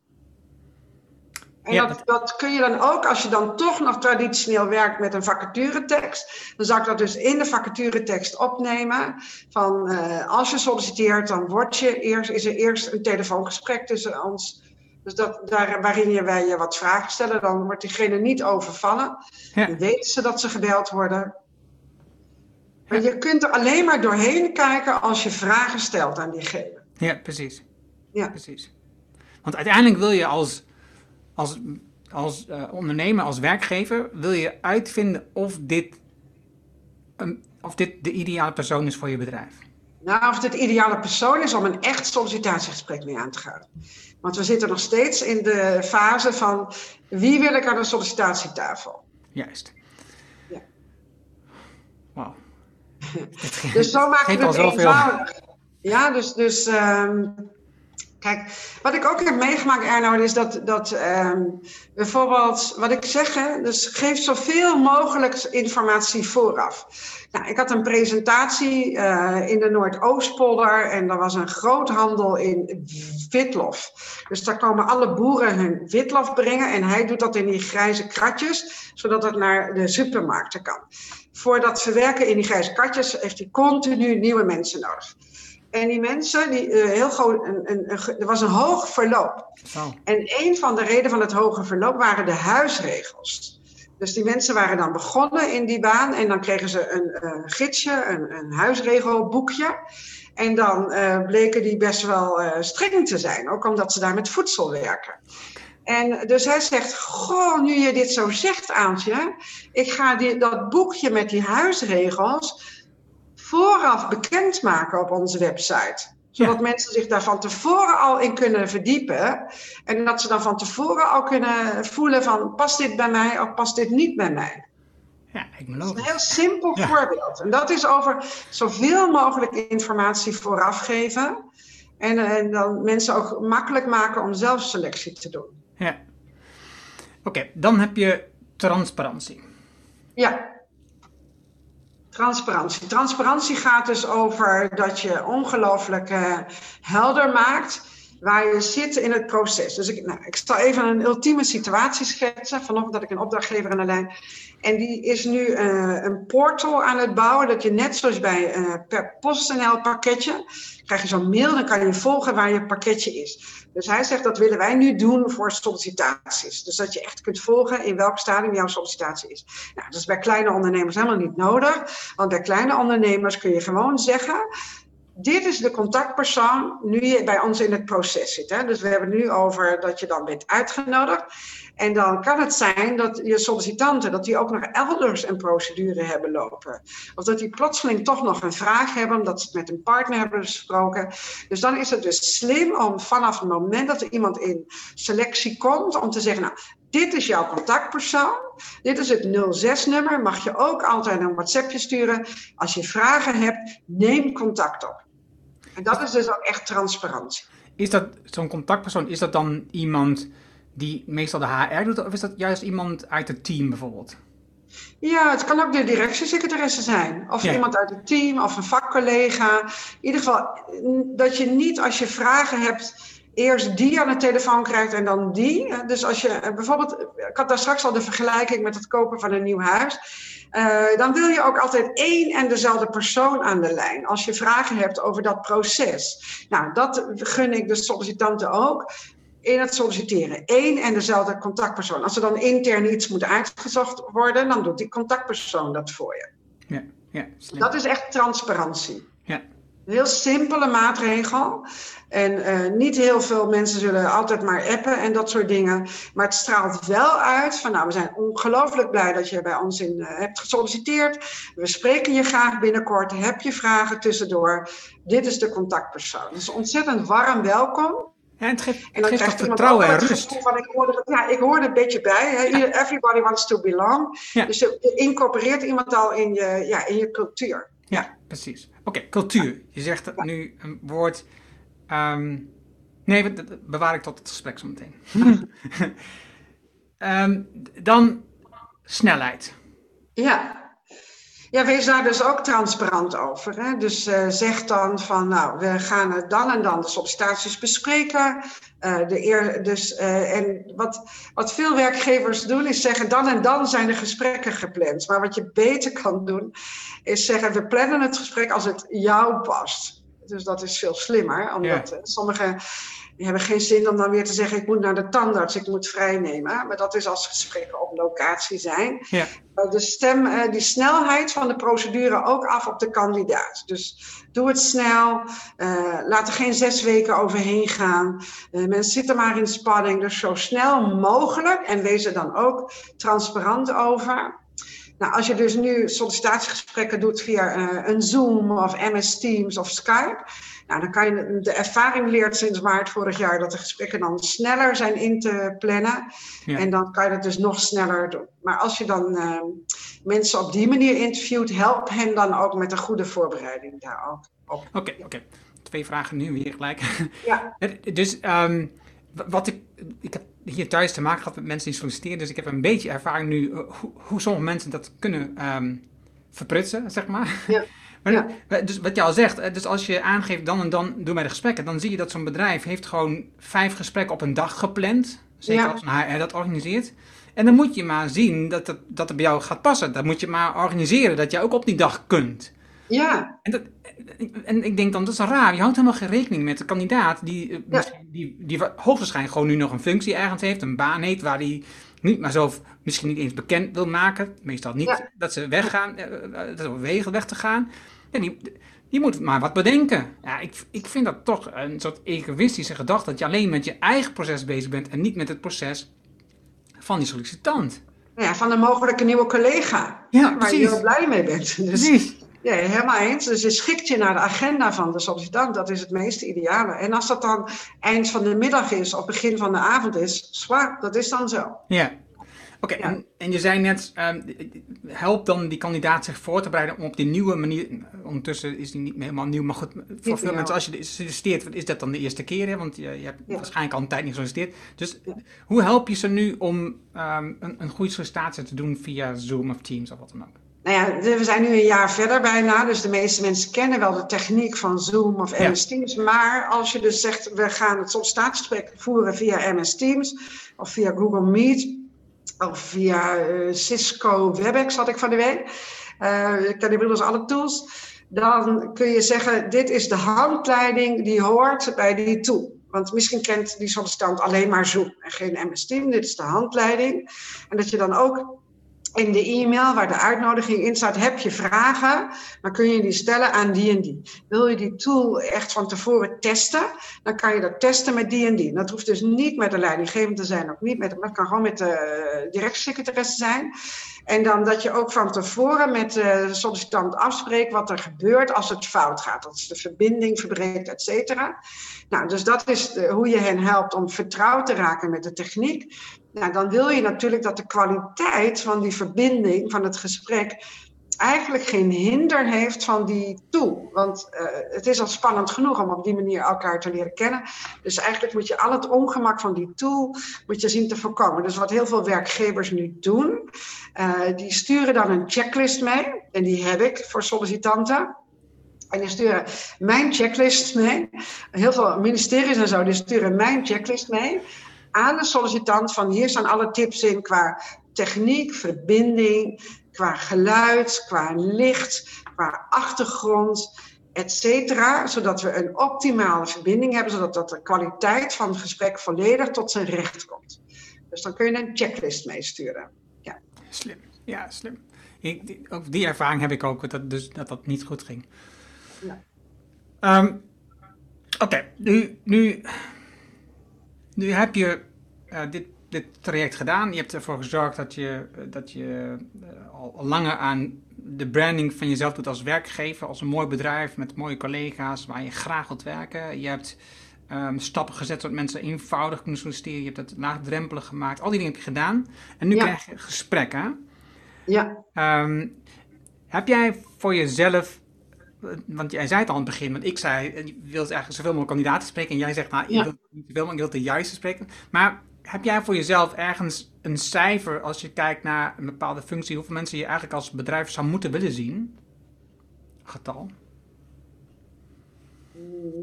En Ja, dat, dat kun je dan ook, als je dan toch nog traditioneel werkt met een vacaturetekst, dan zou ik dat dus in de vacaturetekst opnemen. Van uh, als je solliciteert, dan wordt je eerst, is er eerst een telefoongesprek tussen ons. Dus dat, daar, waarin je, wij je wat vragen stellen, dan wordt diegene niet overvallen. Ja. Dan weten ze dat ze gebeld worden. Maar je kunt er alleen maar doorheen kijken als je vragen stelt aan diegene. Ja, precies. Ja. precies. Want uiteindelijk wil je als, als, als uh, ondernemer, als werkgever, wil je uitvinden of dit, um, of dit de ideale persoon is voor je bedrijf. Nou, of dit ideale persoon is om een echt sollicitatiegesprek mee aan te gaan. Want we zitten nog steeds in de fase van wie wil ik aan de sollicitatietafel? Juist. Ja. Wauw. dus zo maak je het eenvoudig. Ja, dus, dus um, kijk, wat ik ook heb meegemaakt, Erno, is dat, dat um, bijvoorbeeld, wat ik zeg, hè, dus geef zoveel mogelijk informatie vooraf. Nou, ik had een presentatie uh, in de Noordoostpolder en er was een groothandel in witlof. Dus daar komen alle boeren hun witlof brengen en hij doet dat in die grijze kratjes, zodat het naar de supermarkten kan. Voor dat verwerken in die grijze kratjes heeft hij continu nieuwe mensen nodig. En die mensen, die, uh, heel groot, een, een, een, er was een hoog verloop. Oh. En een van de redenen van het hoge verloop waren de huisregels. Dus die mensen waren dan begonnen in die baan en dan kregen ze een uh, gidsje, een, een huisregelboekje. En dan uh, bleken die best wel uh, streng te zijn, ook omdat ze daar met voedsel werken. En dus hij zegt, goh, nu je dit zo zegt, Aantje, ik ga die, dat boekje met die huisregels vooraf bekendmaken op onze website zodat ja. mensen zich daar van tevoren al in kunnen verdiepen. En dat ze dan van tevoren al kunnen voelen van past dit bij mij of past dit niet bij mij. Ja, ik me dat is een heel simpel ja. voorbeeld. En dat is over zoveel mogelijk informatie vooraf geven. En, en dan mensen ook makkelijk maken om zelfselectie te doen. Ja. Oké, okay, dan heb je transparantie. Ja, Transparantie. Transparantie gaat dus over dat je ongelooflijk uh, helder maakt waar je zit in het proces. Dus ik, nou, ik zal even een ultieme situatie schetsen. Vanochtend had ik een opdrachtgever aan de lijn. En die is nu uh, een portal aan het bouwen. Dat je net zoals bij uh, per PostNL pakketje. krijg je zo'n mail, dan kan je volgen waar je pakketje is. Dus hij zegt dat willen wij nu doen voor sollicitaties. Dus dat je echt kunt volgen in welk stadium jouw sollicitatie is. Nou, dat is bij kleine ondernemers helemaal niet nodig. Want bij kleine ondernemers kun je gewoon zeggen dit is de contactpersoon nu je bij ons in het proces zit. Hè? Dus we hebben nu over dat je dan bent uitgenodigd. En dan kan het zijn dat je sollicitanten, dat die ook nog elders een procedure hebben lopen. Of dat die plotseling toch nog een vraag hebben, omdat ze het met een partner hebben besproken. Dus dan is het dus slim om vanaf het moment dat er iemand in selectie komt, om te zeggen, nou, dit is jouw contactpersoon. Dit is het 06-nummer. Mag je ook altijd een WhatsAppje sturen. Als je vragen hebt, neem contact op. En dat is dus ook echt transparantie. Is dat zo'n contactpersoon, is dat dan iemand die meestal de HR doet, of is dat juist iemand uit het team bijvoorbeeld? Ja, het kan ook de directiesecretaresse zijn. Of iemand uit het team, of een vakcollega. In ieder geval, dat je niet als je vragen hebt, eerst die aan de telefoon krijgt en dan die. Dus als je eh, bijvoorbeeld, ik had daar straks al de vergelijking met het kopen van een nieuw huis. Uh, dan wil je ook altijd één en dezelfde persoon aan de lijn. Als je vragen hebt over dat proces. Nou, dat gun ik de sollicitanten ook in het solliciteren. Eén en dezelfde contactpersoon. Als er dan intern iets moet uitgezocht worden, dan doet die contactpersoon dat voor je. Ja, ja, dat is echt transparantie. Ja. Een heel simpele maatregel. En uh, niet heel veel mensen zullen altijd maar appen en dat soort dingen. Maar het straalt wel uit van, nou, we zijn ongelooflijk blij dat je bij ons in, uh, hebt gesolliciteerd. We spreken je graag binnenkort. Heb je vragen tussendoor? Dit is de contactpersoon. Dus ontzettend warm welkom. Ja, het geeft, en dan geeft vertrouwen en rust. Van, ik, hoorde, ja, ik hoorde een beetje bij. Hè. Everybody wants to belong. Ja. Dus je incorporeert iemand al in je, ja, in je cultuur. Ja, precies. Oké, cultuur. Je zegt nu een woord. Um, nee, dat bewaar ik tot het gesprek zo meteen. um, dan snelheid. Ja. Ja, wees daar dus ook transparant over. Hè? Dus uh, zeg dan van, nou, we gaan het dan en dan de sollicitaties bespreken. Uh, de eer, dus, uh, en wat, wat veel werkgevers doen, is zeggen, dan en dan zijn de gesprekken gepland. Maar wat je beter kan doen, is zeggen, we plannen het gesprek als het jou past. Dus dat is veel slimmer, omdat ja. sommige die hebben geen zin om dan weer te zeggen: ik moet naar de tandarts, ik moet vrijnemen. Maar dat is als gesprekken op locatie zijn. Ja. De stem, eh, die snelheid van de procedure ook af op de kandidaat. Dus doe het snel. Uh, laat er geen zes weken overheen gaan. Mensen zitten maar in spanning. Dus zo snel mogelijk. En wees er dan ook transparant over. Nou, als je dus nu sollicitatiegesprekken doet via een Zoom of MS Teams of Skype nou, dan kan je, de ervaring leert sinds maart vorig jaar dat de gesprekken dan sneller zijn in te plannen. En dan kan je het dus nog sneller doen. Maar als je dan uh, mensen op die manier interviewt, help hen dan ook met een goede voorbereiding daar ook op. Oké, oké. Twee vragen nu weer gelijk. Ja. dus um, wat ik, ik heb hier thuis te maken gehad met mensen die solliciteren, dus ik heb een beetje ervaring nu uh, hoe, hoe sommige mensen dat kunnen um, verprutsen, zeg maar. Ja. Maar ja. dus wat je al zegt, dus als je aangeeft dan en dan doen wij de gesprekken, dan zie je dat zo'n bedrijf heeft gewoon vijf gesprekken op een dag gepland. Zeker als een HR dat organiseert. En dan moet je maar zien dat het, dat het bij jou gaat passen. Dan moet je maar organiseren dat je ook op die dag kunt. Ja. En, dat, en ik denk dan, dat is raar. Je houdt helemaal geen rekening met de kandidaat die, eh, ja. die, die, die hoogstwaarschijnlijk gewoon nu nog een functie ergens heeft, een baan heeft, waar hij niet maar zo misschien niet eens bekend wil maken. Meestal niet dat ze weggaan, eh, eh, dat ze overwegen weg te gaan. Ja, die, die moet maar wat bedenken. Ja, ik, ik vind dat toch een soort egoïstische gedachte. Dat je alleen met je eigen proces bezig bent en niet met het proces van die sollicitant. Ja, van een mogelijke nieuwe collega. Ja, waar je heel blij mee bent. Dus, precies. Ja, helemaal eens. Dus je schikt je naar de agenda van de sollicitant. Dat is het meest ideale. En als dat dan eind van de middag is of begin van de avond is, zwaar, dat is dan zo. Ja, Oké, en, en, je zei net, um, help dan die kandidaat zich voor te bereiden om op die nieuwe manier, ondertussen is die niet helemaal nieuw, maar goed, voor veel mensen als je solliciteert, is dat dan de eerste keer, hè? want je, je hebt waarschijnlijk al een tijd niet gesolliciteerd. Dus hoe help je ze nu om um, een, een goede sollicitatie te doen via Zoom of Teams of wat dan ook? Nou ja, we zijn nu een jaar verder bijna, dus de meeste mensen kennen wel de techniek van Zoom of MS Teams. Maar als je dus zegt, we gaan het sollicitatiegesprek voeren via MS Teams of via Google Meet, of via uh, Cisco WebEx had ik van de week. Uh, ik ken inmiddels alle tools. Dan kun je zeggen, dit is de handleiding die hoort bij die tool. Want misschien kent die sollicitant alleen maar Zoom en geen MS Team. Dit is de handleiding. En dat je dan ook in de e-mail waar de uitnodiging in staat, heb je vragen, dan kun je die stellen aan die en die. Wil je die tool echt van tevoren testen, dan kan je dat testen met die en die. Dat hoeft dus niet met de leidinggevende te zijn, ook niet met, dat kan gewoon met de directiesecretaresse zijn. En dan dat je ook van tevoren met de sollicitant afspreekt wat er gebeurt als het fout gaat. Als de verbinding verbreekt, et cetera. Nou, dus dat is hoe je hen helpt om vertrouwd te raken met de techniek. Nou, dan wil je natuurlijk dat de kwaliteit van die verbinding, van het gesprek, eigenlijk geen hinder heeft van die tool. Want uh, het is al spannend genoeg om op die manier elkaar te leren kennen. Dus eigenlijk moet je al het ongemak van die tool moet je zien te voorkomen. Dus wat heel veel werkgevers nu doen, uh, die sturen dan een checklist mee. En die heb ik voor sollicitanten. En die sturen mijn checklist mee. Heel veel ministeries en zo, die sturen mijn checklist mee aan de sollicitant van hier staan alle tips in qua techniek, verbinding, qua geluid, qua licht, qua achtergrond, et cetera. Zodat we een optimale verbinding hebben, zodat dat de kwaliteit van het gesprek volledig tot zijn recht komt. Dus dan kun je een checklist meesturen. Ja. Slim, ja, slim. Ik, die, ook die ervaring heb ik ook, dat, dus, dat dat niet goed ging. Ja. Um, Oké, nu, nu, nu heb je uh, dit dit traject gedaan. Je hebt ervoor gezorgd dat je, dat je uh, al, langer aan de branding van jezelf doet als werkgever, als een mooi bedrijf met mooie collega's waar je graag wilt werken. Je hebt um, stappen gezet zodat mensen eenvoudig kunnen solliciteren. Je hebt het laagdrempelig gemaakt. Al die dingen heb je gedaan. En nu krijg je gesprekken. Ja. Um, heb jij voor jezelf want jij zei het al aan het begin, want ik zei, je wilt eigenlijk zoveel mogelijk kandidaten spreken. En jij zegt, nou, je wilt niet zoveel, je wilt de juiste spreken. Maar heb jij voor jezelf ergens een cijfer als je kijkt naar een bepaalde functie, hoeveel mensen je eigenlijk als bedrijf zou moeten willen zien? Getal?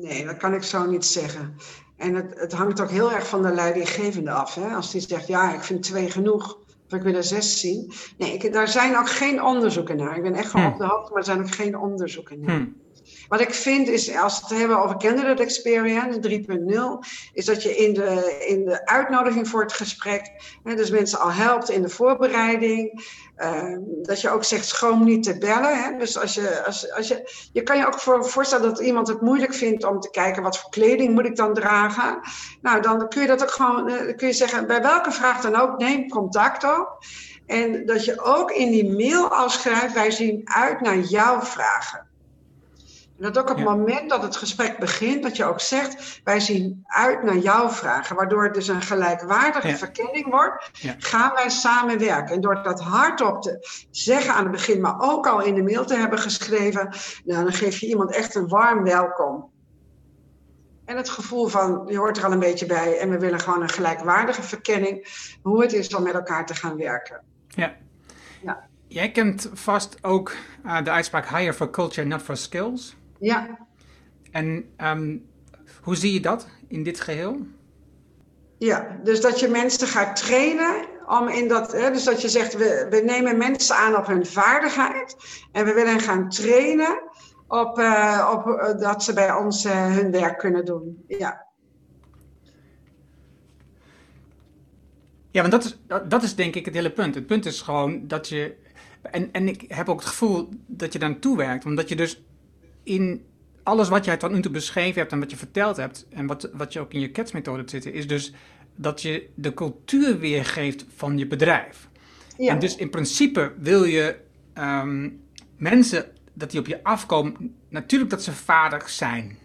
Nee, dat kan ik zo niet zeggen. En het, het hangt ook heel erg van de leidinggevende af. Hè? Als die zegt, ja, ik vind twee genoeg, of ik wil er zes zien. Nee, ik, daar zijn ook geen onderzoeken naar. Ik ben echt gewoon hm. op de hoogte, maar er zijn ook geen onderzoeken naar. Hm. Wat ik vind is, als we het hebben over candidate experience 3.0, is dat je in de, in de uitnodiging voor het gesprek, hè, dus mensen al helpt in de voorbereiding, uh, dat je ook zegt schroom niet te bellen. Hè. Dus als je, als, als je, je kan je ook voor, voorstellen dat iemand het moeilijk vindt om te kijken wat voor kleding moet ik dan dragen. Nou, dan kun je dat ook gewoon, uh, kun je zeggen, bij welke vraag dan ook, neem contact op. En dat je ook in die mail al schrijft, wij zien uit naar jouw vragen. En dat ook op het moment dat het gesprek begint, dat je ook zegt, wij zien uit naar jouw vragen, waardoor het dus een gelijkwaardige verkenning wordt, gaan wij samenwerken. En door dat hardop te zeggen aan het begin, maar ook al in de mail te hebben geschreven, nou, dan geef je iemand echt een warm welkom. En het gevoel van, je hoort er al een beetje bij en we willen gewoon een gelijkwaardige verkenning, hoe het is om met elkaar te gaan werken. Ja. ja. Jij kent vast ook uh, de uitspraak hire for culture, not for skills. Ja. En um, hoe zie je dat in dit geheel? Ja, dus dat je mensen gaat trainen om in dat, hè, dus dat je zegt, we, we nemen mensen aan op hun vaardigheid en we willen gaan trainen op, uh, op uh, dat ze bij ons uh, hun werk kunnen doen. Ja. Ja, want dat is, dat, dat is denk ik het hele punt. Het punt is gewoon dat je. En, en ik heb ook het gevoel dat je daar toewerkt, omdat je dus in alles wat jij tot nu toe beschreven hebt en wat je verteld hebt, en wat, wat je ook in je CATS-methode zit, is dus dat je de cultuur weergeeft van je bedrijf. Ja. En dus in principe wil je um, mensen dat die op je afkomen, natuurlijk dat ze vaardig zijn.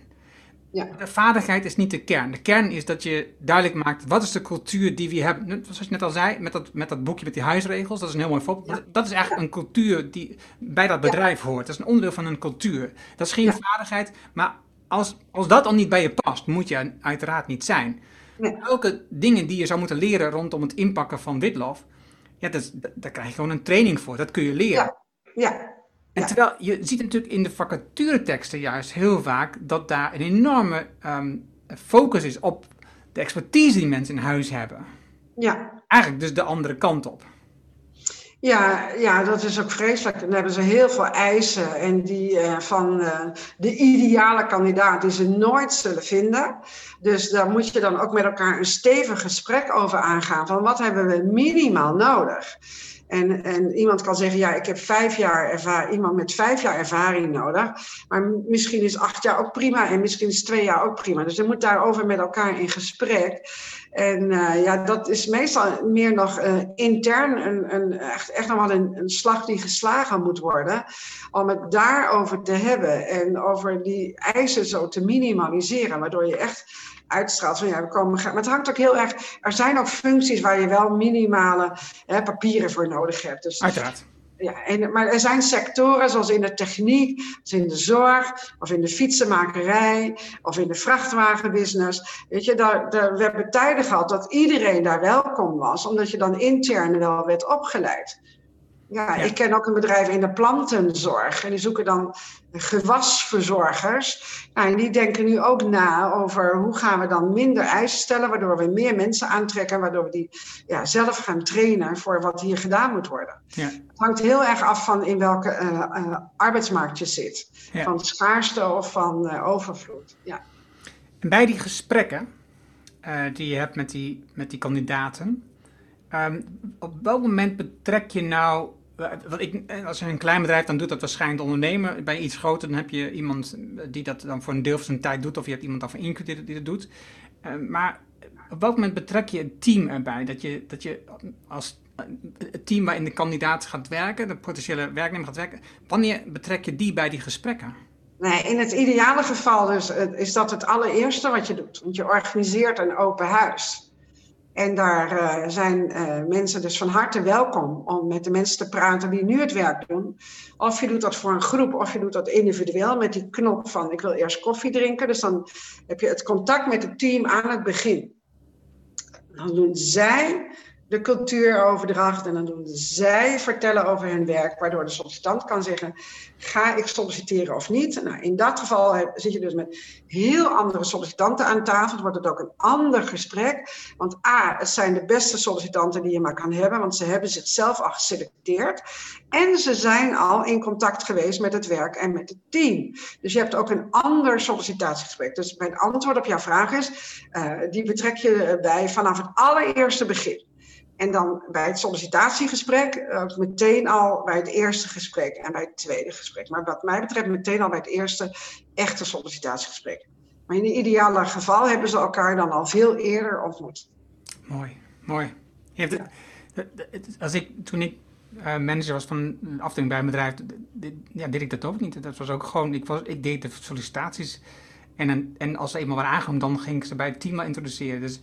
Ja. De vaardigheid is niet de kern. De kern is dat je duidelijk maakt wat is de cultuur die we hebben. Zoals je net al zei, met dat, met dat boekje met die huisregels, dat is een heel mooi voorbeeld. Dat is eigenlijk een cultuur die bij dat bedrijf hoort. Dat is een onderdeel van een cultuur. Dat is geen vaardigheid, maar als, als dat al niet bij je past, moet je uiteraard niet zijn. Elke dingen die je zou moeten leren rondom het inpakken van witlof, ja, dat, daar krijg je gewoon een training voor. Dat kun je leren. Ja, ja. En terwijl je ziet natuurlijk in de vacatureteksten juist heel vaak dat daar een enorme um, focus is op de expertise die mensen in huis hebben. Ja. Eigenlijk dus de andere kant op. Ja, ja, dat is ook vreselijk. Dan hebben ze heel veel eisen en die uh, van uh, de ideale kandidaat die ze nooit zullen vinden. Dus daar moet je dan ook met elkaar een stevig gesprek over aangaan van wat hebben we minimaal nodig. En, en iemand kan zeggen, ja, ik heb vijf jaar ervaring, iemand met vijf jaar ervaring nodig. Maar misschien is acht jaar ook prima en misschien is twee jaar ook prima. Dus je moet daarover met elkaar in gesprek. En uh, ja, dat is meestal meer nog uh, intern een, een, echt, echt nog wel een, een slag die geslagen moet worden. Om het daarover te hebben en over die eisen zo te minimaliseren. Waardoor je echt uitstraalt van ja, we komen. Maar het hangt ook heel erg. Er zijn ook functies waar je wel minimale hè, papieren voor nodig hebt. Dus, Uiteraard ja, en, maar er zijn sectoren zoals in de techniek, zoals in de zorg, of in de fietsenmakerij, of in de vrachtwagenbusiness. Weet je, daar, daar, we hebben tijden gehad dat iedereen daar welkom was, omdat je dan intern wel werd opgeleid. Ja, ik ken ook een bedrijf in de plantenzorg en die zoeken dan gewasverzorgers. Nou, en die denken nu ook na over hoe gaan we dan minder eisen stellen, waardoor we meer mensen aantrekken, waardoor we die ja, zelf gaan trainen voor wat hier gedaan moet worden. Ja. Het hangt heel erg af van in welke uh, uh, arbeidsmarkt je zit. Van schaarste of van uh, overvloed. Ja. En bij die gesprekken die je hebt met die, met die kandidaten, um, op welk moment betrek je nou wat ik, als je een klein bedrijf, dan doet dat waarschijnlijk de ondernemer. Bij iets groter, dan heb je iemand die dat dan voor een deel van zijn tijd doet. Of je hebt iemand dan van Incut die, dat doet. Maar op welk moment betrek je het team erbij? Dat je, dat je als het team waarin de kandidaat gaat werken, de potentiële werknemer gaat werken. Wanneer betrek je die bij die gesprekken? Nee, in het ideale geval dus, is dat het allereerste wat je doet. Want je organiseert een open huis. En daar uh, zijn uh, mensen dus van harte welkom om met de mensen te praten die nu het werk doen. Of je doet dat voor een groep, of je doet dat individueel met die knop van ik wil eerst koffie drinken. Dus dan heb je het contact met het team aan het begin. Dan doen zij de cultuuroverdracht en dan doen zij vertellen over hun werk, waardoor de sollicitant kan zeggen, ga ik solliciteren of niet? Nou, in dat geval zit je dus met heel andere sollicitanten aan tafel, dan wordt het ook een ander gesprek, want A, het zijn de beste sollicitanten die je maar kan hebben, want ze hebben zichzelf al geselecteerd en ze zijn al in contact geweest met het werk en met het team. Dus je hebt ook een ander sollicitatiegesprek. Dus mijn antwoord op jouw vraag is, uh, die betrek je bij vanaf het allereerste begin. En dan bij het sollicitatiegesprek, ook meteen al bij het eerste gesprek en bij het tweede gesprek. Maar wat mij betreft meteen al bij het eerste echte sollicitatiegesprek. Maar in het ideale geval hebben ze elkaar dan al veel eerder ontmoet. Mooi, mooi. Heeft het, als ik, toen ik uh, manager was van een afdeling bij een bedrijf, ja, deed ik dat ook niet. Dat was ook gewoon, ik, was, ik deed de sollicitaties. En, en als ze eenmaal waren aangenomen, dan ging ik ze bij het team al introduceren. Dus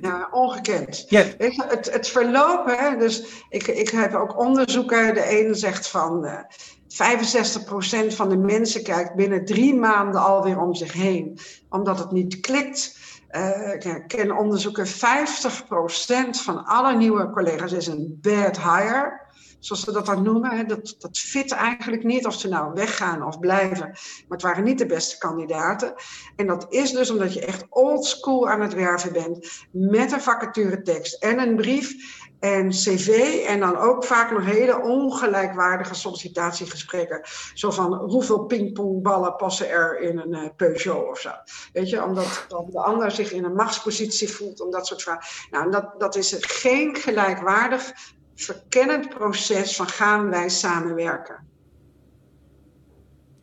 ja, ongekend. Ja. Het, het verloop, hè, dus ik, ik heb ook onderzoeken. De ene zegt van uh, eh, 65% van de mensen kijkt binnen drie maanden alweer om zich heen, omdat het niet klikt. Uh, ik ken onderzoeken, 50% van alle nieuwe collega's is een bad hire zoals ze dat dan noemen. Hè, dat, dat fit eigenlijk niet, of ze nou weggaan of blijven. Maar het waren niet de beste kandidaten. En dat is dus omdat je echt old school aan het werven bent. Met een vacaturetekst en een brief en cv. En dan ook vaak nog hele ongelijkwaardige sollicitatiegesprekken. Zo van hoeveel pingpongballen passen er in een uh, Peugeot of zo. Weet je, omdat dan de ander zich in een machtspositie voelt. Om dat soort vragen. Nou, dat, dat is geen gelijkwaardig verkennend proces van gaan wij samenwerken.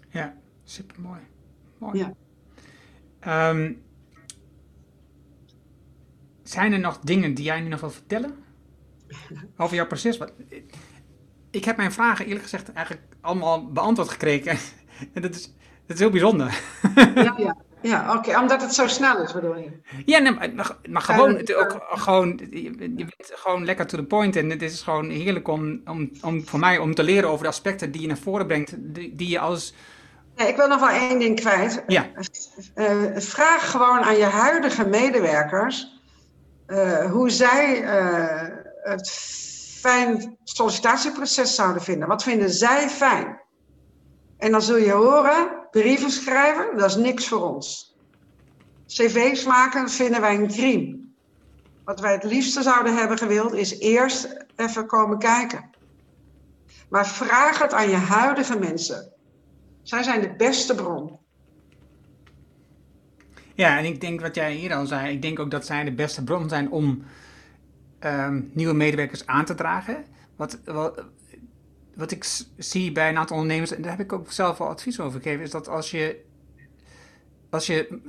Ja, super mooi. mooi. Ja. Um, zijn er nog dingen die jij nu nog wil vertellen over jouw proces? Ik heb mijn vragen eerlijk gezegd eigenlijk allemaal beantwoord gekregen. En dat is, dat is heel bijzonder. Ja, ja. Ja, oké, omdat het zo snel is, bedoel je? Ja, nee, maar, maar gewoon, het, ook, gewoon, je, bent gewoon lekker to the point. En het is gewoon heerlijk om, om, om voor mij om te leren over de aspecten die je naar voren brengt, die, die je als... Ik wil nog wel één ding kwijt. Ja. Uh, vraag gewoon aan je huidige medewerkers uh, hoe zij uh, het fijn sollicitatieproces zouden vinden. Wat vinden zij fijn? En dan zul je horen Brieven schrijven, dat is niks voor ons. CV's maken vinden wij een crime. Wat wij het liefste zouden hebben gewild, is eerst even komen kijken. Maar vraag het aan je huidige mensen. Zij zijn de beste bron. Ja, en ik denk wat jij hier al zei, ik denk ook dat zij de beste bron zijn om ehm, nieuwe medewerkers aan te dragen. Wat, wat, wat ik zie bij een aantal ondernemers, en daar heb ik ook zelf al advies over gegeven, is dat als je als je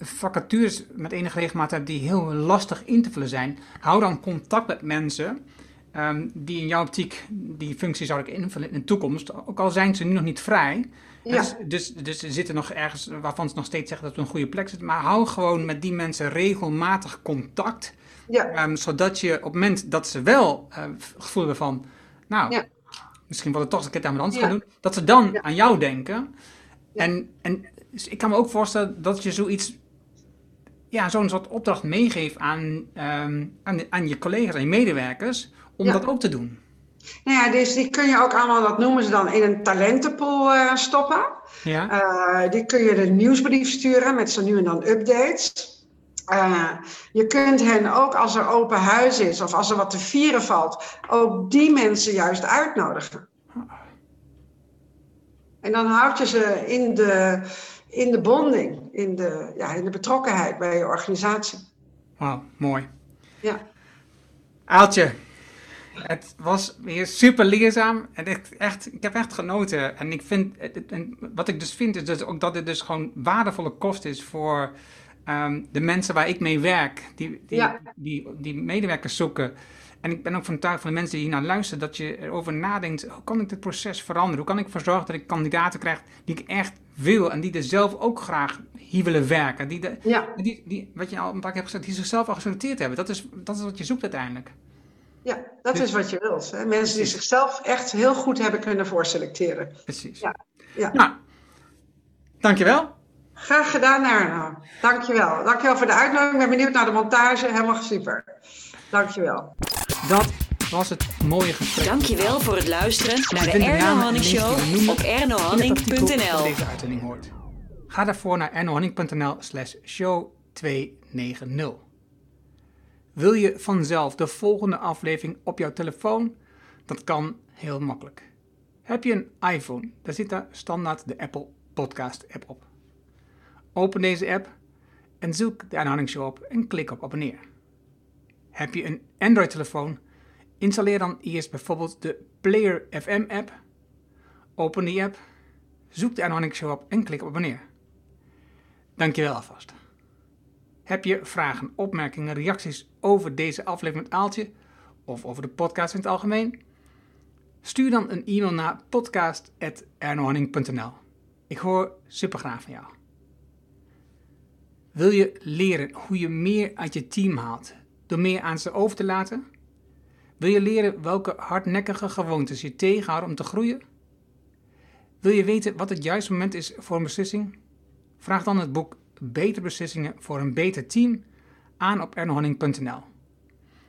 vacatures met enige regelmaat hebt die heel lastig in te vullen zijn, hou dan contact met mensen ehm, die in jouw optiek die functie zouden invullen in de toekomst. Ook al zijn ze nu nog niet vrij. Ja. Dus, dus, dus er zitten nog ergens waarvan ze nog steeds zeggen dat we een goede plek zitten. Maar hou gewoon met die mensen regelmatig contact. Ja, Ehm, zodat je op het moment dat ze wel het gevoel hebben van, nou, Ja. Misschien ik toch een keer aan mijn Ja. gaan doen, dat ze dan Ja. aan jou denken. En, en dus ik kan me ook voorstellen dat je zoiets, ja, zo'n soort opdracht meegeeft aan, ehm, aan, aan je collega's, je medewerkers, om dat ook te doen. nou ja, dus die kun je ook allemaal, dat noemen ze dan, in een talentenpool eh, stoppen. Ja, Eh, die kun je de nieuwsbrief sturen met zo nu en dan updates. Eh, je kunt hen ook als er open huis is of als er wat te vieren valt, ook die mensen juist uitnodigen. En dan houd je ze in de, in de bonding, in de, ja, in de betrokkenheid bij je organisatie. wauw, mooi. Ja, Aaltje, het was weer super leerzaam. En echt, echt, ik heb echt genoten. En ik vind, en wat ik dus vind, is dus ook dat het dus gewoon waardevolle kost is voor ehm, de mensen waar ik mee werk. Die, die, Ja. die, die medewerkers zoeken. En ik ben ook van overtuigd van de mensen die hier naar luisteren, dat je erover nadenkt, hoe kan ik dit proces veranderen? Hoe kan ik ervoor zorgen dat ik kandidaten krijg die ik echt wil en die er zelf ook graag hier willen werken? Die, de, ja, die, die, wat je al een paar keer hebt gezegd, die zichzelf al geselecteerd hebben. Dat is, dat is wat je zoekt uiteindelijk. ja, dat is wat je wilt. Hè? Mensen die zichzelf echt heel goed hebben kunnen voorselecteren. Precies. Ja, ja. Nou, dankjewel. Graag gedaan, Arno. Dankjewel. Dankjewel voor de uitnodiging. Ik ben benieuwd naar de montage. Helemaal super. Dankjewel. Dat was het mooie gesprek. Dankjewel voor het luisteren naar de Erno Hanning Show op ernohanning.nl. deze uitzending hoort. Ga daarvoor naar ernohanning.nl slash show 290. Wil je vanzelf de volgende aflevering op jouw telefoon? Dat kan heel makkelijk. Heb je een iPhone, dan zit daar standaard de Apple Podcast app op. Open deze app en zoek de Erno Hanning Show op en klik op abonneer. Heb je een Android-telefoon? Installeer dan eerst bijvoorbeeld de Player FM app. Open die app, zoek de Erno Hanning Show op en klik op abonneer. Dankjewel alvast. Heb je vragen, opmerkingen, reacties over deze aflevering met Aaltje of over de podcast in het algemeen? Stuur dan een e-mail naar podcast.ernohanning.nl. Ik hoor supergraag van jou. Wil je leren hoe je meer uit je team haalt door meer aan ze over te laten? Wil je leren welke hardnekkige gewoontes je tegenhouden om te groeien? Wil je weten wat het juiste moment is voor een beslissing? Vraag dan het boek Betere Beslissingen voor een Beter Team aan op ernohanning.nl.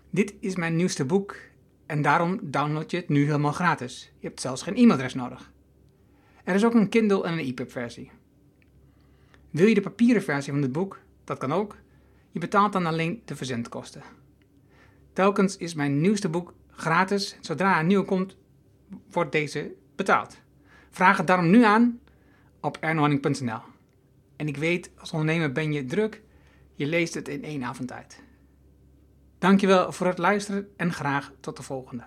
Dit is mijn nieuwste boek en daarom download je het nu helemaal gratis. Je hebt zelfs geen e-mailadres nodig. Er is ook een Kindle en een EPUB versie. Wil je de papieren versie van het boek? Dat kan ook. Je betaalt dan alleen de verzendkosten. Telkens is mijn nieuwste boek gratis. Zodra een nieuwe komt, wordt deze betaald. Vraag het daarom nu aan op ernohanning.nl. En ik weet, als ondernemer ben je druk. Je leest het in één avond uit. Dankjewel voor het luisteren en graag tot de volgende.